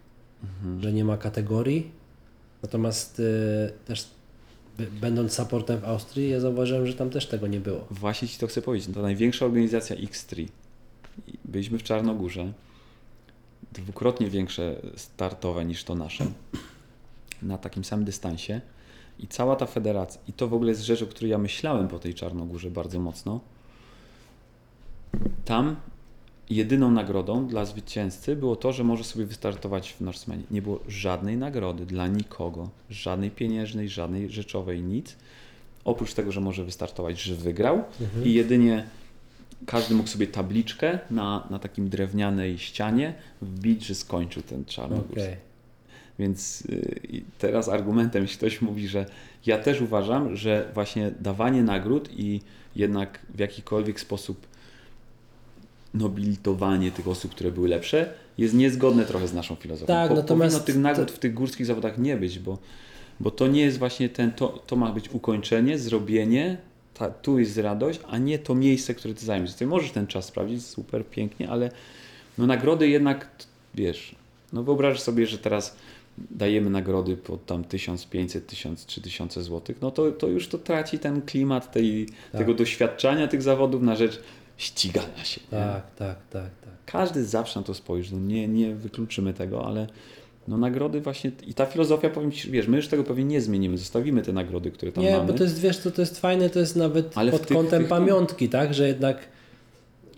Mhm. że nie ma kategorii. Natomiast e, też będąc supportem w Austrii, ja zauważyłem, że tam też tego nie było. Właśnie Ci to chcę powiedzieć. To największa organizacja X3. I Byliśmy w Czarnogórze. Dwukrotnie większe startowe niż to nasze. Na takim samym dystansie. I cała ta federacja, i to w ogóle jest rzecz, o której ja myślałem po tej Czarnogórze bardzo mocno. Tam jedyną nagrodą dla zwycięzcy było to, że może sobie wystartować w Norsemanie. Nie było żadnej nagrody dla nikogo, żadnej pieniężnej, żadnej rzeczowej, nic. Oprócz tego, że może wystartować, że wygrał i jedynie każdy mógł sobie tabliczkę na, na takim drewnianej ścianie wbić, że skończył ten czarnogórs. Okej. Więc y, teraz argumentem, jeśli ktoś mówi, że ja też uważam, że właśnie dawanie nagród i jednak w jakikolwiek sposób nobilitowanie tych osób, które były lepsze, jest niezgodne trochę z naszą filozofią. Tak, Po, natomiast powinno tych nagród w tych górskich zawodach nie być, bo, bo to nie jest właśnie ten, to, to ma być ukończenie, zrobienie, ta, tu jest radość, a nie to miejsce, które ty zajmiesz. Ty możesz ten czas sprawdzić, super, pięknie, ale no nagrody jednak, wiesz, no wyobraź sobie, że teraz dajemy nagrody po tam 1500, 1000, 3000 zł, no to, to już to traci ten klimat tej, Tak. tego doświadczania tych zawodów na rzecz ścigania się. nie? Tak, tak, tak, tak. Każdy zawsze na to spojrzy, no nie, nie wykluczymy tego, ale no nagrody właśnie i ta filozofia, powiem Ci, wiesz, my już tego pewnie nie zmienimy, zostawimy te nagrody, które tam Nie, mamy. bo to jest, wiesz, to, to jest fajne, to jest nawet Ale pod tych- kątem tych- pamiątki, tak, że jednak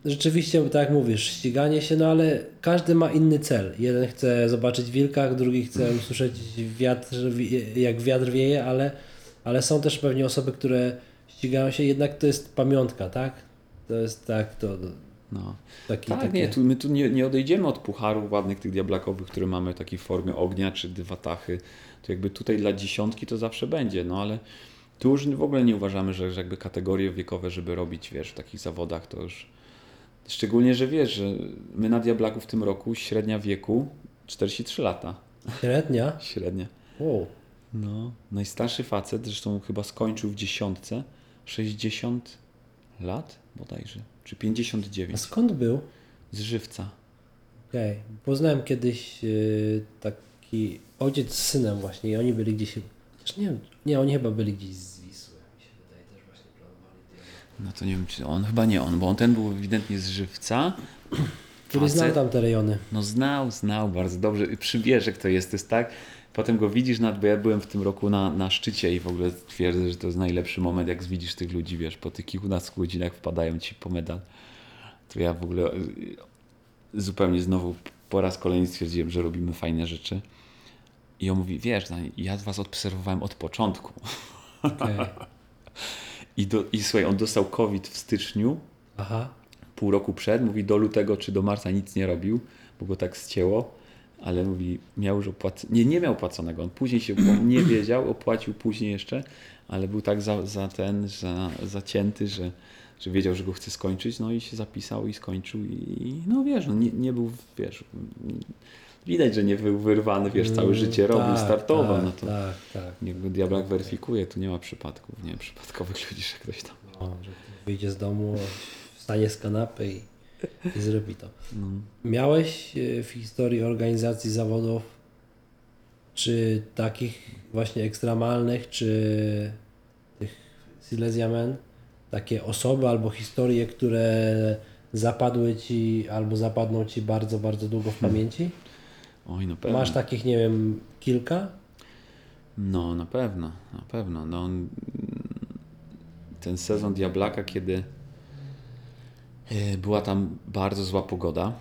rzeczywiście, tak jak mówisz, ściganie się, no ale każdy ma inny cel. Jeden chce zobaczyć wilka, drugi chce *clears throat* usłyszeć wiatr, wi- jak wiatr wieje, ale, ale są też pewnie osoby, które ścigają się, jednak to jest pamiątka, tak? To jest tak, to no. taki, Tak, takie... nie, tu, my tu nie, nie odejdziemy od pucharów ładnych tych diablakowych, które mamy w takiej formie ognia czy dywatachy. To jakby tutaj dla dziesiątki to zawsze będzie, no ale tu już w ogóle nie uważamy, że, że jakby kategorie wiekowe, żeby robić, wiesz, w takich zawodach, to już szczególnie, że wiesz, że my na diablaku w tym roku średnia wieku 43 lata. Średnia? *laughs* Średnia. Wow. No, najstarszy facet, zresztą chyba skończył w dziesiątce, 60 lat bodajże, czy A 59, skąd był? z żywca. Okej, poznałem kiedyś y, taki ojciec z synem właśnie i oni byli gdzieś, chociaż nie wiem, nie, oni chyba byli gdzieś z Wisły, mi się wydaje, też właśnie planowali. No to nie wiem, czy on, chyba nie on, bo on ten był ewidentnie z żywca. Który znał Facet- tam te rejony. No znał, znał bardzo dobrze. Że kto jest, to jest tak. Potem go widzisz, nad, bo ja byłem w tym roku na, na szczycie i w ogóle twierdzę, że to jest najlepszy moment, jak widzisz tych ludzi, wiesz, po tych kilkunastu godzinach wpadają ci po medal. To ja w ogóle y, zupełnie znowu po raz kolejny stwierdziłem, że robimy fajne rzeczy. I on mówi, wiesz, no, ja was obserwowałem od początku. Okej. *laughs* I, do, I słuchaj, on dostał COVID w styczniu, Aha. pół roku przed, mówi do lutego czy do marca nic nie robił, bo go tak zcięło, ale mówi, miał już opłacone, nie, nie miał opłaconego, on później się, nie wiedział, opłacił później jeszcze, ale był tak za, za ten, za, zacięty, że, że wiedział, że go chce skończyć, no i się zapisał i skończył i no wiesz, no nie, nie był, wiesz, widać, że nie był wyrwany, wiesz, całe życie robił, tak, startował, tak, no to Tak, tak. niech go diablak weryfikuje, tu nie ma przypadków, nie przypadkowych ludzi, że ktoś tam, No, że wyjdzie z domu, wstanie z kanapy i, i zrobi to. no. Miałeś y, w historii organizacji zawodów, czy takich właśnie ekstremalnych, czy tych Silesia Men, takie osoby albo historie, które zapadły ci albo zapadną ci bardzo, bardzo długo w pamięci? Oj, no pewnie. Masz takich, nie wiem, kilka? No, na pewno, na pewno. No, ten sezon Diablaka, kiedy e, była tam bardzo zła pogoda,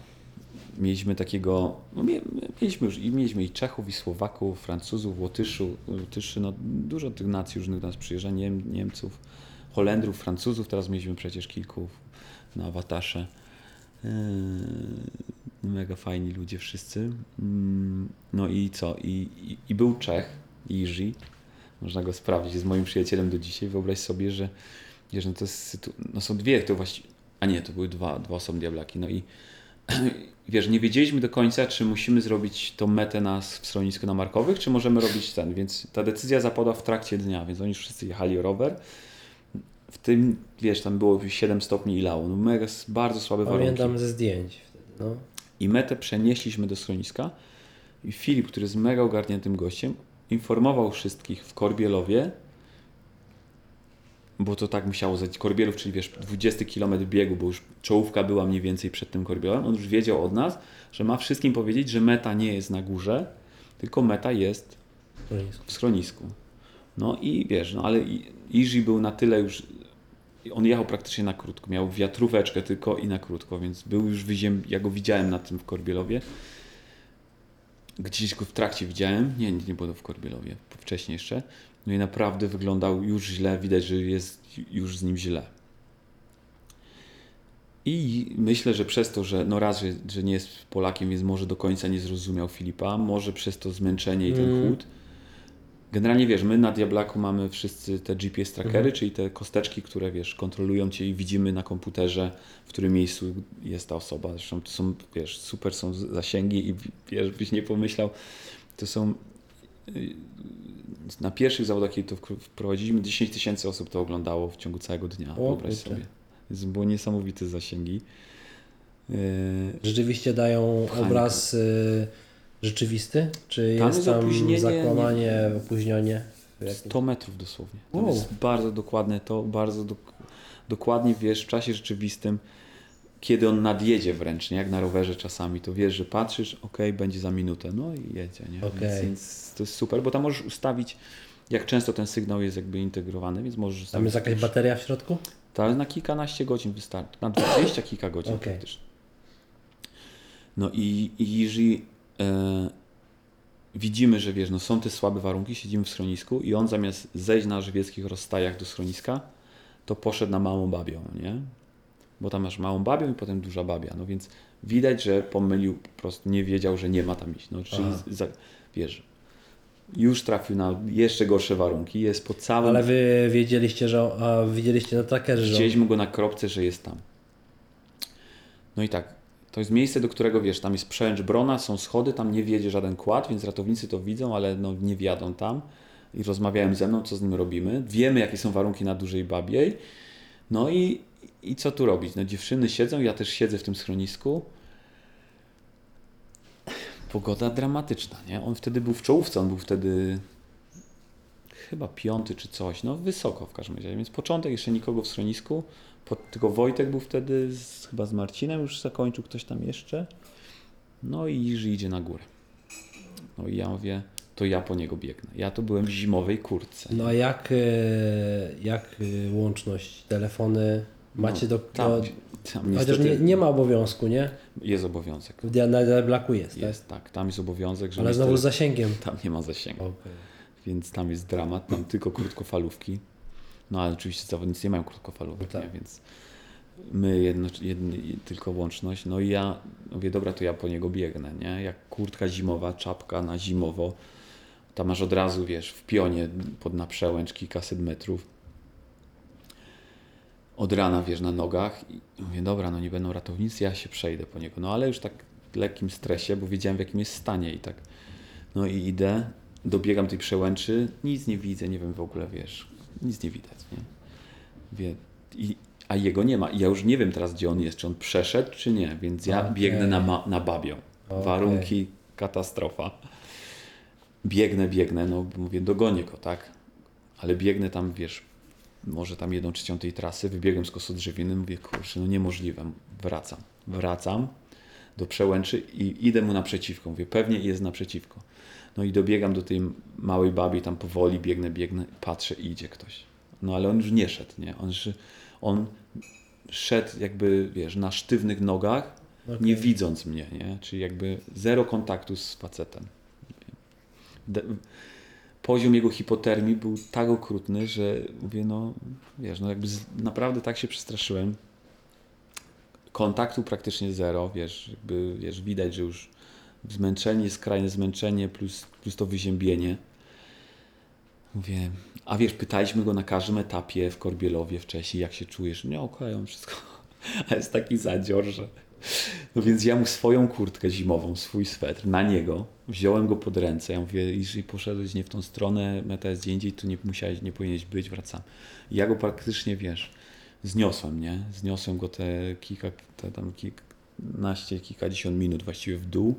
mieliśmy takiego, no, mie- mieliśmy już i mieliśmy i Czechów, i Słowaków, Francuzów, Łotyszów, Łotyszy, no, dużo tych nacji różnych nas przyjeżdża, Niem, Niemców, Holendrów, Francuzów, teraz mieliśmy przecież kilku na Awatasze. Eee, Mega fajni ludzie wszyscy. Mm, No i co? I, i, i był Czech, Jiří. Można go sprawdzić, jest moim przyjacielem do dzisiaj. Wyobraź sobie, że wiesz, no to jest, no są dwie, to właściwie, a nie, to były dwa, dwa osobne diablaki. No i *clears throat* wiesz, nie wiedzieliśmy do końca, czy musimy zrobić tą metę na, w schronisku na Markowych, czy możemy robić ten, więc ta decyzja zapadła w trakcie dnia, więc oni wszyscy jechali rower. W tym, wiesz, tam było 7 stopni i lało. No mega, bardzo słabe warunki. Pamiętam ze zdjęć wtedy, no. I metę przenieśliśmy do schroniska i Filip, który jest mega ogarniętym gościem, informował wszystkich w Korbielowie, bo to tak musiało zać Korbielów, czyli wiesz, 20 km biegu, bo już czołówka była mniej więcej przed tym Korbielem. On już wiedział od nas, że ma wszystkim powiedzieć, że meta nie jest na górze, tylko meta jest w schronisku. No i wiesz, no ale Iży był na tyle już on jechał praktycznie na krótko, miał wiatróweczkę tylko i na krótko, więc był już wyziem, ja go widziałem na tym w Korbielowie. Gdzieś go w trakcie widziałem, nie, nie było w Korbielowie, wcześniej jeszcze. No i naprawdę wyglądał już źle, widać, że jest już z nim źle. I myślę, że przez to, że no raz, że, że nie jest Polakiem, więc może do końca nie zrozumiał Filipa, może przez to zmęczenie i ten Mm. chłód. Generalnie wiesz, my na Diablaku mamy wszyscy te GPS trackery, Mhm. czyli te kosteczki, które wiesz, kontrolują cię i widzimy na komputerze, w którym miejscu jest ta osoba. Zresztą to są, wiesz, super są zasięgi i wiesz, byś nie pomyślał, to są y, na pierwszych zawodach, kiedy to wprowadziliśmy, 10 tysięcy osób to oglądało w ciągu całego dnia. O, Wyobraź sobie. Więc było niesamowite zasięgi. Yy, Rzeczywiście dają obraz y, rzeczywisty? Czy Tam jest tam opóźnienie, zakłamanie, opóźnienie? Jakieś? 100 metrów dosłownie. To Wow. jest bardzo dokładne to, bardzo dok- dokładnie wiesz w czasie rzeczywistym, kiedy on nadjedzie wręcz, nie? jak na rowerze czasami, to wiesz, że patrzysz, ok, będzie za minutę, no i jedzie, nie? Okej. Więc, więc to jest super, bo tam możesz ustawić, jak często ten sygnał jest jakby integrowany, więc możesz Tam jest jakaś bateria w środku? Ale na kilkanaście godzin wystarczy, na 20 kilka godzin Okej. praktycznie. No i, i jeżeli e, widzimy, że wiesz, no są te słabe warunki, siedzimy w schronisku i on zamiast zejść na żywieckich rozstajach do schroniska, to poszedł na małą babią, nie? Bo tam masz małą babią i potem duża babia, no więc widać, że pomylił, po prostu nie wiedział, że nie ma tam iść, no czyli za, wiesz, już trafił na jeszcze gorsze warunki, jest po całym... Ale wy wiedzieliście, że a widzieliście na trackerze, że Widzieliśmy go na kropce, że jest tam. No i tak, to jest miejsce, do którego wiesz, tam jest przełęcz Brona, są schody, tam nie wiedzie żaden kład, więc ratownicy to widzą, ale no, nie wjadą tam i rozmawiają ze mną, co z nim robimy. Wiemy, jakie są warunki na dużej babiej. No i, i co tu robić? No dziewczyny siedzą, ja też siedzę w tym schronisku. Pogoda dramatyczna, nie? On wtedy był w czołówce, on był wtedy chyba piąty czy coś, no wysoko w każdym razie, więc początek jeszcze nikogo w schronisku, po, tylko Wojtek był wtedy z, chyba z Marcinem już zakończył, ktoś tam jeszcze, no i Iży idzie na górę. No i ja mówię, to ja po niego biegnę. Ja to byłem w zimowej kurtce. No a jak, y, jak y, łączność, telefony macie do... Tam, do tam chociaż niestety nie, nie ma obowiązku, nie? jest obowiązek. W Na Blaku jest, Jest, tak, tam jest obowiązek, że tak? Ale znowu z niestety zasięgiem. tam nie ma zasięgu. Okej. więc tam jest dramat, tam tylko krótkofalówki. No ale oczywiście zawodnicy nie mają krótkofalówek, No tak. nie? więc my jedno, jedny, tylko łączność. No i ja mówię, dobra, to ja po niego biegnę, nie? Jak kurtka zimowa, czapka na zimowo, tam masz od razu, wiesz, w pionie pod na przełęcz kilkaset metrów. Od rana, wiesz, na nogach i mówię, dobra, no nie będą ratownicy, ja się przejdę po niego. No ale już tak w lekkim stresie, bo wiedziałem w jakim jest stanie i tak no i idę, dobiegam tej przełęczy, nic nie widzę, nie wiem w ogóle, wiesz, nic nie widać, nie? Wie, i, a jego nie ma. I ja już nie wiem teraz, gdzie on jest, czy on przeszedł, czy nie, więc ja Okej. biegnę na, na babią. Okej. Warunki, katastrofa. Biegnę, biegnę, no mówię, dogonię go, tak? Ale biegnę tam, wiesz, może tam jedną trzecią tej trasy, wybiegłem z kosodrzewiny, mówię, kurczę, no niemożliwe, wracam. Wracam do przełęczy i idę mu naprzeciwko. Mówię, pewnie jest naprzeciwko. No i dobiegam do tej małej babi, tam powoli biegnę, biegnę, patrzę i idzie ktoś. No ale on już nie szedł, nie? On, już- on szedł jakby, wiesz, na sztywnych nogach, Okej. nie widząc mnie, nie? Czyli jakby zero kontaktu z facetem. De- poziom jego hipotermii był tak okrutny, że mówię, no wiesz, no jakby z, naprawdę tak się przestraszyłem. Kontaktu praktycznie zero, wiesz, jakby, wiesz, widać, że już zmęczenie, skrajne zmęczenie plus, plus to wyziębienie. Mówię, a wiesz, pytaliśmy go na każdym etapie w Korbielowie wcześniej, jak się czujesz. Nie, okej, on wszystko. A *laughs* jest taki zadzior, że... No więc ja mu swoją kurtkę zimową, swój swetr, na niego, wziąłem go pod ręce. Ja mówię, jeżeli poszedłeś nie w tą stronę, meta jest gdzie indziej, tu nie musiałeś, nie powinieneś być, wracam. I ja go praktycznie, wiesz, zniosłem, nie? Zniosłem go te kilka, te tam kilkanaście, kilkadziesiąt minut właściwie w dół.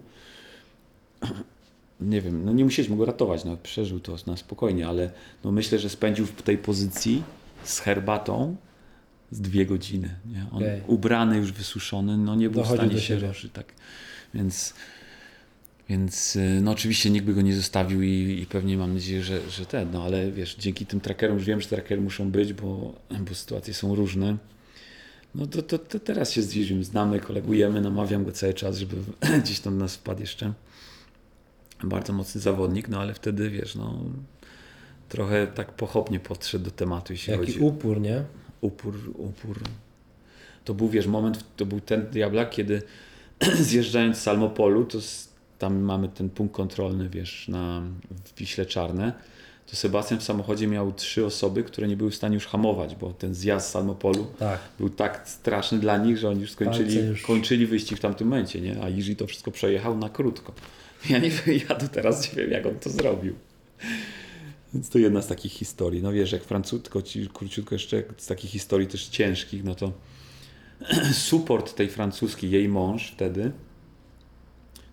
Nie wiem, no nie musieliśmy go ratować, no przeżył to na spokojnie, ale no myślę, że spędził w tej pozycji z herbatą z dwie godziny. Nie? On Okej. ubrany, już wysuszony, no nie był Dochodził w stanie się ruszyć. Tak. Więc Więc y, no oczywiście nikt by go nie zostawił i, i pewnie mam nadzieję, że, że ten, no ale wiesz, dzięki tym trackerom już wiem, że trackery muszą być, bo, bo sytuacje są różne. No to, to, to teraz się z Dzidzim znamy, kolegujemy, namawiam go cały czas, żeby *clears throat* gdzieś tam do nas wpadł jeszcze. Bardzo mocny zawodnik, no ale wtedy wiesz, no trochę tak pochopnie podszedł do tematu, jeśli Jaki chodzi upór, nie? Upór, upór. To był, wiesz, moment, to był ten diablak, kiedy *clears throat* zjeżdżając z Salmopolu, to s- tam mamy ten punkt kontrolny, wiesz, na w Wiśle Czarne, to Sebastian w samochodzie miał trzy osoby, które nie były w stanie już hamować, bo ten zjazd z Salmopolu Tak. był tak straszny dla nich, że oni już skończyli, już- kończyli wyścig w tamtym momencie, nie? A Jiří to wszystko przejechał na krótko. Ja nie wiem, ja do teraz nie wiem, jak on to zrobił. Więc to jedna z takich historii. No wiesz, jak Francuz, tylko ci króciutko jeszcze z takich historii też ciężkich, no to *clears throat* support tej francuskiej, jej mąż wtedy,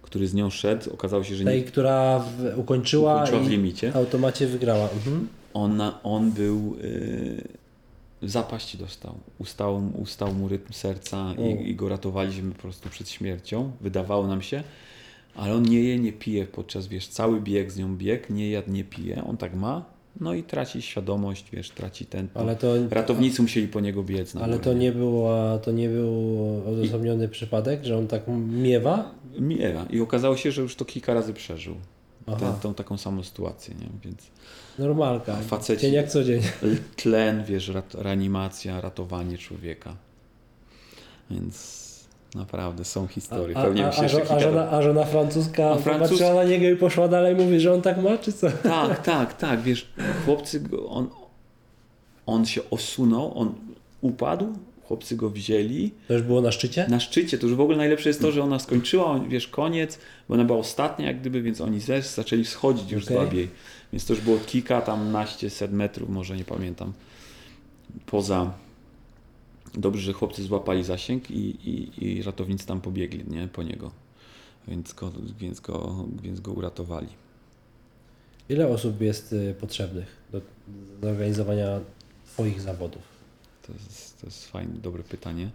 który z nią szedł, okazało się, że nie, Tej, która w, ukończyła, Ukończyła w limicie. w automacie wygrała. Mhm. on, on był yy, zapaści dostał. Ustał, ustał mu rytm serca i, i go ratowaliśmy po prostu przed śmiercią. Wydawało nam się. Ale on nie je, nie pije podczas, wiesz, cały bieg z nią bieg, nie jadł, nie pije. On tak ma, no i traci świadomość, wiesz, traci ten. Ale to, Ratownicy musieli po niego biec. Na ale górę. to nie, było, to nie był odosobniony przypadek, że on tak miewa? Miewa. I okazało się, że już to kilka razy przeżył. Tę, tą taką samą sytuację, nie? Więc Normalka. Faceci. Dzień jak co dzień. *laughs* tlen, wiesz, rat, reanimacja, ratowanie człowieka. Więc naprawdę są historie. A, Pewnie a, mi się a, a, żona, a żona francuska A Francuz- popatrzyła na niego i poszła dalej, mówi, że on tak ma, czy co? Tak, tak, tak, wiesz, chłopcy, go, on, on się osunął, on upadł, chłopcy go wzięli, To już było na szczycie? na szczycie, to już w ogóle najlepsze jest to, że ona skończyła, wiesz, koniec, bo ona była ostatnia jak gdyby, więc oni też zaczęli schodzić już słabiej. Więc to już było kilka tam naście set metrów, może nie pamiętam, poza... Dobrze, że chłopcy złapali zasięg i, i, i ratownicy tam pobiegli, nie, po niego. Więc go, więc go, więc go uratowali. Ile osób jest y, potrzebnych do zorganizowania Twoich zawodów? To jest, to jest fajne, dobre pytanie.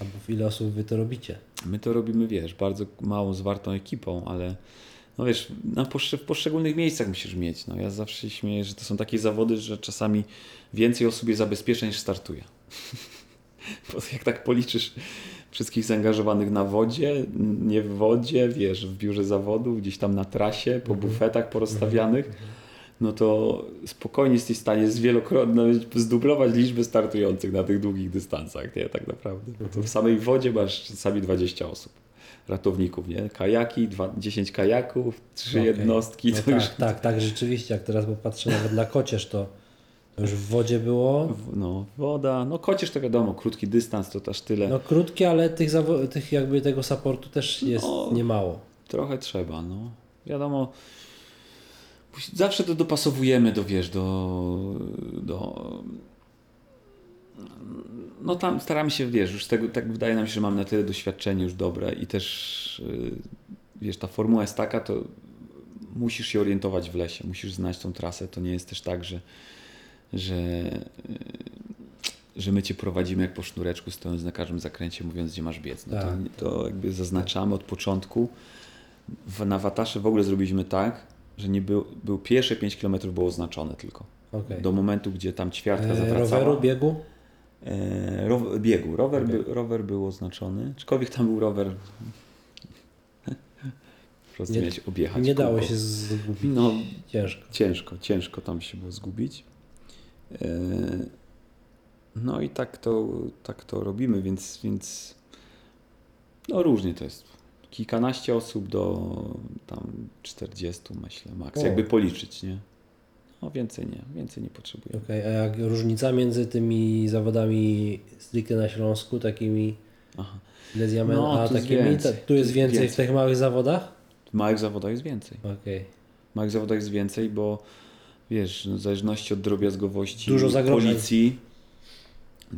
Albo ile osób Wy to robicie? My to robimy, wiesz, bardzo małą, zwartą ekipą, ale no wiesz, na poszcze- w poszczególnych miejscach musisz mieć. No, ja zawsze się śmieję, że to są takie zawody, że czasami więcej osób jest zabezpieczeń niż startuje. *laughs* Bo jak tak policzysz wszystkich zaangażowanych na wodzie, nie w wodzie, wiesz, w biurze zawodów, gdzieś tam na trasie, po bufetach porozstawianych, no to spokojnie jesteś w stanie zwielokrotnie zdublować liczbę startujących na tych długich dystansach, nie, tak naprawdę. Bo to w samej wodzie masz czasami 20 osób, ratowników, nie, kajaki, dwa, 10 kajaków, trzy Okej. jednostki, No tak, już, tak, tak, rzeczywiście. Jak teraz popatrzę nawet na kocież, to, to już w wodzie było. no, woda, no kocież to wiadomo, krótki dystans to też tyle, No krótkie, ale tych, tych jakby tego supportu też jest No. niemało. trochę trzeba, no, wiadomo, zawsze to dopasowujemy do, wiesz, do, do no tam staramy się, wiesz, już tego, tak wydaje nam się, że mamy na tyle doświadczenie już dobre i też, yy, wiesz, ta formuła jest taka, to musisz się orientować w lesie, musisz znać tą trasę, to nie jest też tak, że, że, yy, że my Cię prowadzimy jak po sznureczku, stojąc na każdym zakręcie, mówiąc, gdzie masz biec. No Tak. to, to jakby zaznaczamy od początku. W, na Watasze w ogóle zrobiliśmy tak, że nie był, był pierwsze 5 km było oznaczone tylko. Okej. Do momentu, gdzie tam ćwiartka E, zawracała. roweru, biegu? E, row, biegu. Rower, by, rower był oznaczony. Aczkolwiek tam był rower. *laughs* Po prostu Nie- miałeś objechać. Nie dało się zgubić. No, Ciężko. ciężko, ciężko tam się było zgubić. E, no i tak to, tak to robimy, więc, więc no różnie to jest. Kilkanaście osób do tam 40 myślę, maks. Jakby policzyć, nie? No więcej nie, więcej nie potrzebujemy. Okej, a jak różnica między tymi zawodami stricte na Śląsku, takimi Aha. No, a tu jest takimi, więcej. ta- tu jest jest więcej w więcej. tych małych zawodach? W małych zawodach jest więcej. Okej. W małych zawodach jest więcej, bo wiesz, no, w zależności od drobiazgowości Dużo zagrożeń. policji,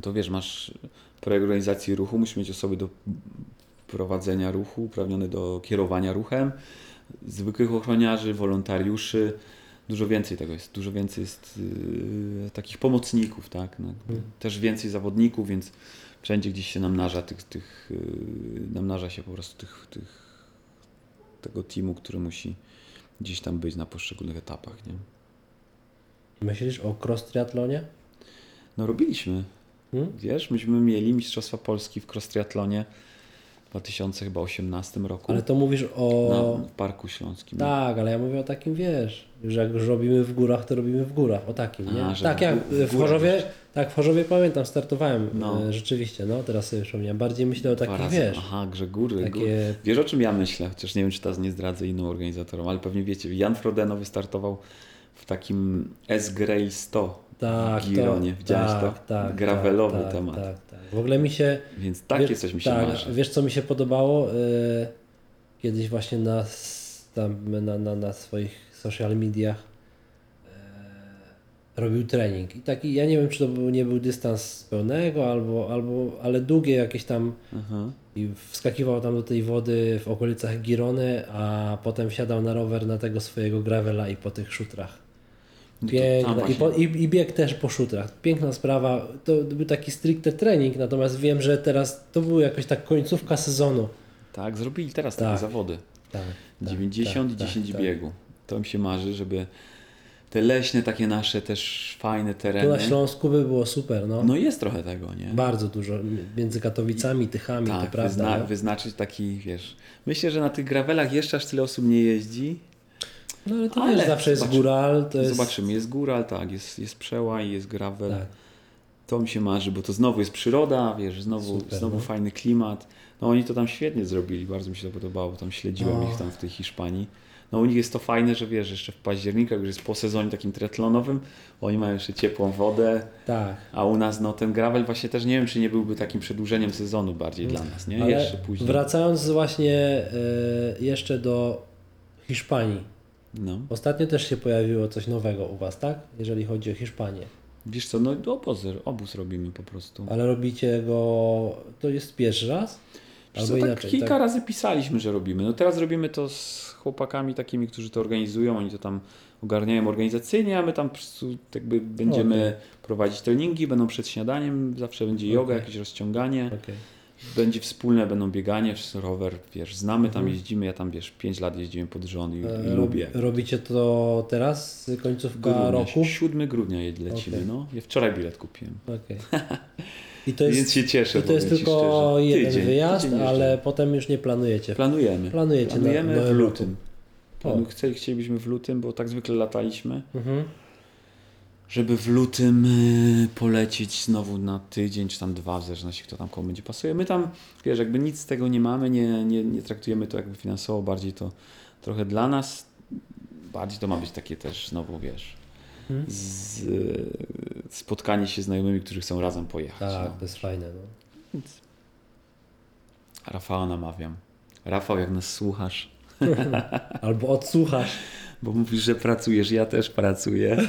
to wiesz, masz projekt organizacji ruchu, musisz mieć osoby do prowadzenia ruchu, uprawnione do kierowania ruchem, zwykłych ochroniarzy, wolontariuszy, dużo więcej tego jest, dużo więcej jest yy, takich pomocników, tak, no, Mhm. też więcej zawodników, więc wszędzie gdzieś się namnaża tych, tych yy, namnaża się po prostu tych, tych tego teamu, który musi gdzieś tam być na poszczególnych etapach. Nie? Myślisz o cross triatlonie? No robiliśmy. Hmm? Wiesz, myśmy mieli Mistrzostwa Polski w cross triatlonie w 2018 roku Ale to mówisz o... na, w Parku Śląskim. Tak, ale ja mówię o takim, wiesz, że jak już robimy w górach, to robimy w górach, o takim, nie? A, że tak, w- jak w w Chorzowie, tak, w Chorzowie pamiętam, startowałem, No. e, rzeczywiście, no, teraz sobie przypomniałem, bardziej myślę o takich, razy. wiesz, Aha, grze góry. takie- góry. Wiesz o czym ja myślę, chociaż nie wiem, czy teraz nie zdradzę innym organizatorom, ale pewnie wiecie, Jan Frodeno wystartował w takim S-Grey 100 tak, w Gironie. Widziałeś tak, to? Tak, Gravelowy tak, temat. Tak, tak, W ogóle mi się, Więc takie wiesz, coś mi się tak, marzy. Wiesz, co mi się podobało? E, kiedyś właśnie na, tam, na, na, na swoich social mediach e, robił trening. I taki, ja nie wiem, czy to był, nie był dystans pełnego, albo, albo, ale długie jakieś tam Aha. i wskakiwał tam do tej wody w okolicach Girony, a potem wsiadał na rower na tego swojego gravela i po tych szutrach. No Piękna. I, po, i, I bieg też po szutrach. Piękna sprawa. To był taki stricte trening, natomiast wiem, że teraz to była jakoś tak końcówka sezonu. Tak, zrobili teraz Tak. takie zawody. Tak. tak, 90 i tak, 10 tak, tak. To mi się marzy, żeby te leśne, takie nasze też fajne Tu tereny. na Śląsku by było super, no. No jest trochę tego, nie? Bardzo dużo. Między Katowicami, Tychami, to tak, prawda. wyzna- no. wyznaczyć taki, wiesz. Myślę, że na tych gravelach jeszcze aż tyle osób nie jeździ. No ale to Ale wiesz, zawsze jest zobaczymy. góral, to jest... Zobaczymy, jest góra, ale tak, jest, jest przełaj, jest gravel. Tak. To mi się marzy, bo to znowu jest przyroda, wiesz, znowu, Super, znowu no. fajny klimat. No oni to tam świetnie zrobili, bardzo mi się to podobało, tam śledziłem No. ich tam w tej Hiszpanii. No u nich jest to fajne, że wiesz, jeszcze w październiku, już jest po sezonie takim triatlonowym, oni mają jeszcze ciepłą wodę, Tak. a u nas no ten gravel właśnie też nie wiem, czy nie byłby takim przedłużeniem sezonu bardziej dla nas, nie? Ale jeszcze później. wracając właśnie e, jeszcze do Hiszpanii. No. Ostatnio też się pojawiło coś nowego u Was, tak? Jeżeli chodzi o Hiszpanię. Wiesz co, no obóz, obóz robimy po prostu. Ale robicie go... To jest pierwszy raz? Albo co, tak inaczej. kilka tak? razy pisaliśmy, że robimy. No teraz robimy to z chłopakami takimi, którzy to organizują, oni to tam ogarniają organizacyjnie, a my tam po prostu jakby będziemy prowadzić treningi, będą przed śniadaniem, zawsze będzie yoga, Okej. jakieś rozciąganie, Okej. będzie wspólne, będą bieganie, rower, wiesz, znamy tam, Mhm. jeździmy, ja tam, wiesz, 5 lat jeździłem pod rząd i, i E, lubię. Robicie to teraz, końcówka Grudnia, roku? 7 grudnia lecimy, Okej. no. Ja wczoraj bilet kupiłem. Okej. *laughs* I to jest, Więc się cieszę, i to jest tylko szczerze. jeden Tydzień, wyjazd, tydzień ale potem już nie planujecie. Planujemy. Planujecie na- Planujemy na w roku. lutym. Planu- Chcielibyśmy w lutym, bo tak zwykle lataliśmy. Mhm. żeby w lutym y, polecieć znowu na tydzień czy tam dwa, w zależności kto tam komu będzie pasuje. My tam, wiesz, jakby nic z tego nie mamy, nie, nie, nie traktujemy to jakby finansowo, bardziej to trochę dla nas, bardziej to ma być takie też znowu, wiesz. Z, y, spotkanie się z znajomymi, którzy chcą razem pojechać. Tak, no. to jest fajne. No. Więc Rafała namawiam. Rafał, jak nas słuchasz, *laughs* Albo odsłuchasz. bo mówisz, że pracujesz, ja też pracuję. *laughs*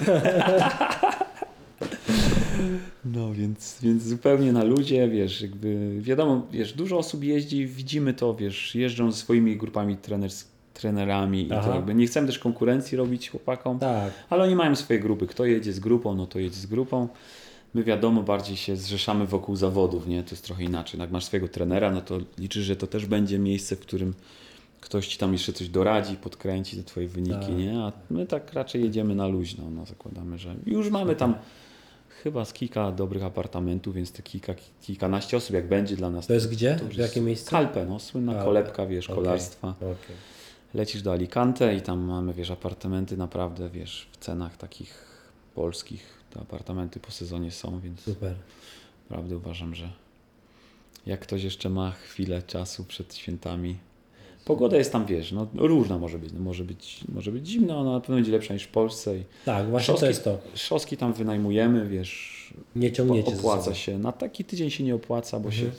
No więc, więc zupełnie na ludzie, wiesz, jakby wiadomo, wiesz, dużo osób jeździ, widzimy to, wiesz, jeżdżą ze swoimi grupami treners, trenerami i to jakby nie chcemy też konkurencji robić chłopakom, Tak. ale oni mają swoje grupy. Kto jedzie z grupą, no to jedzie z grupą. My wiadomo, bardziej się zrzeszamy wokół zawodów, nie? To jest trochę inaczej. Jak masz swojego trenera, no to liczysz, że to też będzie miejsce, w którym ktoś ci tam jeszcze coś doradzi, podkręci te twoje wyniki, Tak. nie? A my tak raczej jedziemy na luźno, no zakładamy, że już mamy tam chyba z kilka dobrych apartamentów, więc te kilka, kilkanaście osób, jak będzie dla nas. To jest gdzie? już W jakim miejscu? Kalpę, no, słynna Kalpę. kolebka, wiesz, Okej. kolarstwa. Okej. Lecisz do Alicante i tam mamy, wiesz, apartamenty naprawdę, wiesz, w cenach takich polskich. Te apartamenty po sezonie są, więc Super. naprawdę uważam, że jak ktoś jeszcze ma chwilę czasu przed świętami. Pogoda jest tam, wiesz, no różna może być. No, może być, może być zimno, ona na pewno będzie lepsza niż w Polsce. I Tak, właśnie Szosky- to jest to. Szoski tam wynajmujemy, wiesz, Nie ciągniecie opłaca się. Na taki tydzień się nie opłaca, bo Mhm. się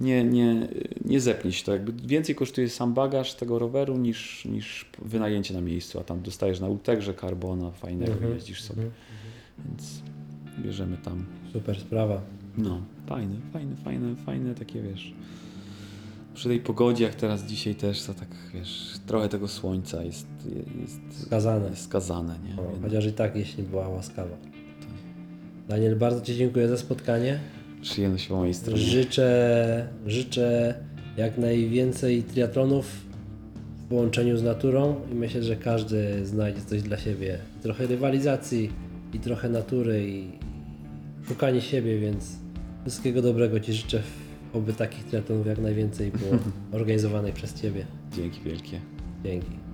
nie, nie, nie zepnie się to. Jakby więcej kosztuje sam bagaż tego roweru niż, niż wynajęcie na miejscu, a tam dostajesz na Ultegrze karbona fajnego, Mhm. jeździsz sobie, Mhm. więc bierzemy tam. Super sprawa. No, fajne, fajne, fajne, fajne takie, wiesz, przy tej pogodzie, jak teraz dzisiaj też, to tak, wiesz, trochę tego słońca jest, jest, Skazane. jest skazane, nie? O, chociaż i tak, jeśli była łaskawa. Daniel, bardzo Ci dziękuję za spotkanie. Przyjemność po mojej stronie. Życzę, życzę jak najwięcej triatlonów połączeniu z naturą i myślę, że każdy znajdzie coś dla siebie. Trochę rywalizacji i trochę natury i szukanie siebie, więc wszystkiego dobrego Ci życzę, oby takich triatlonów jak najwięcej było *laughs* organizowanych przez Ciebie. Dzięki wielkie. Dzięki.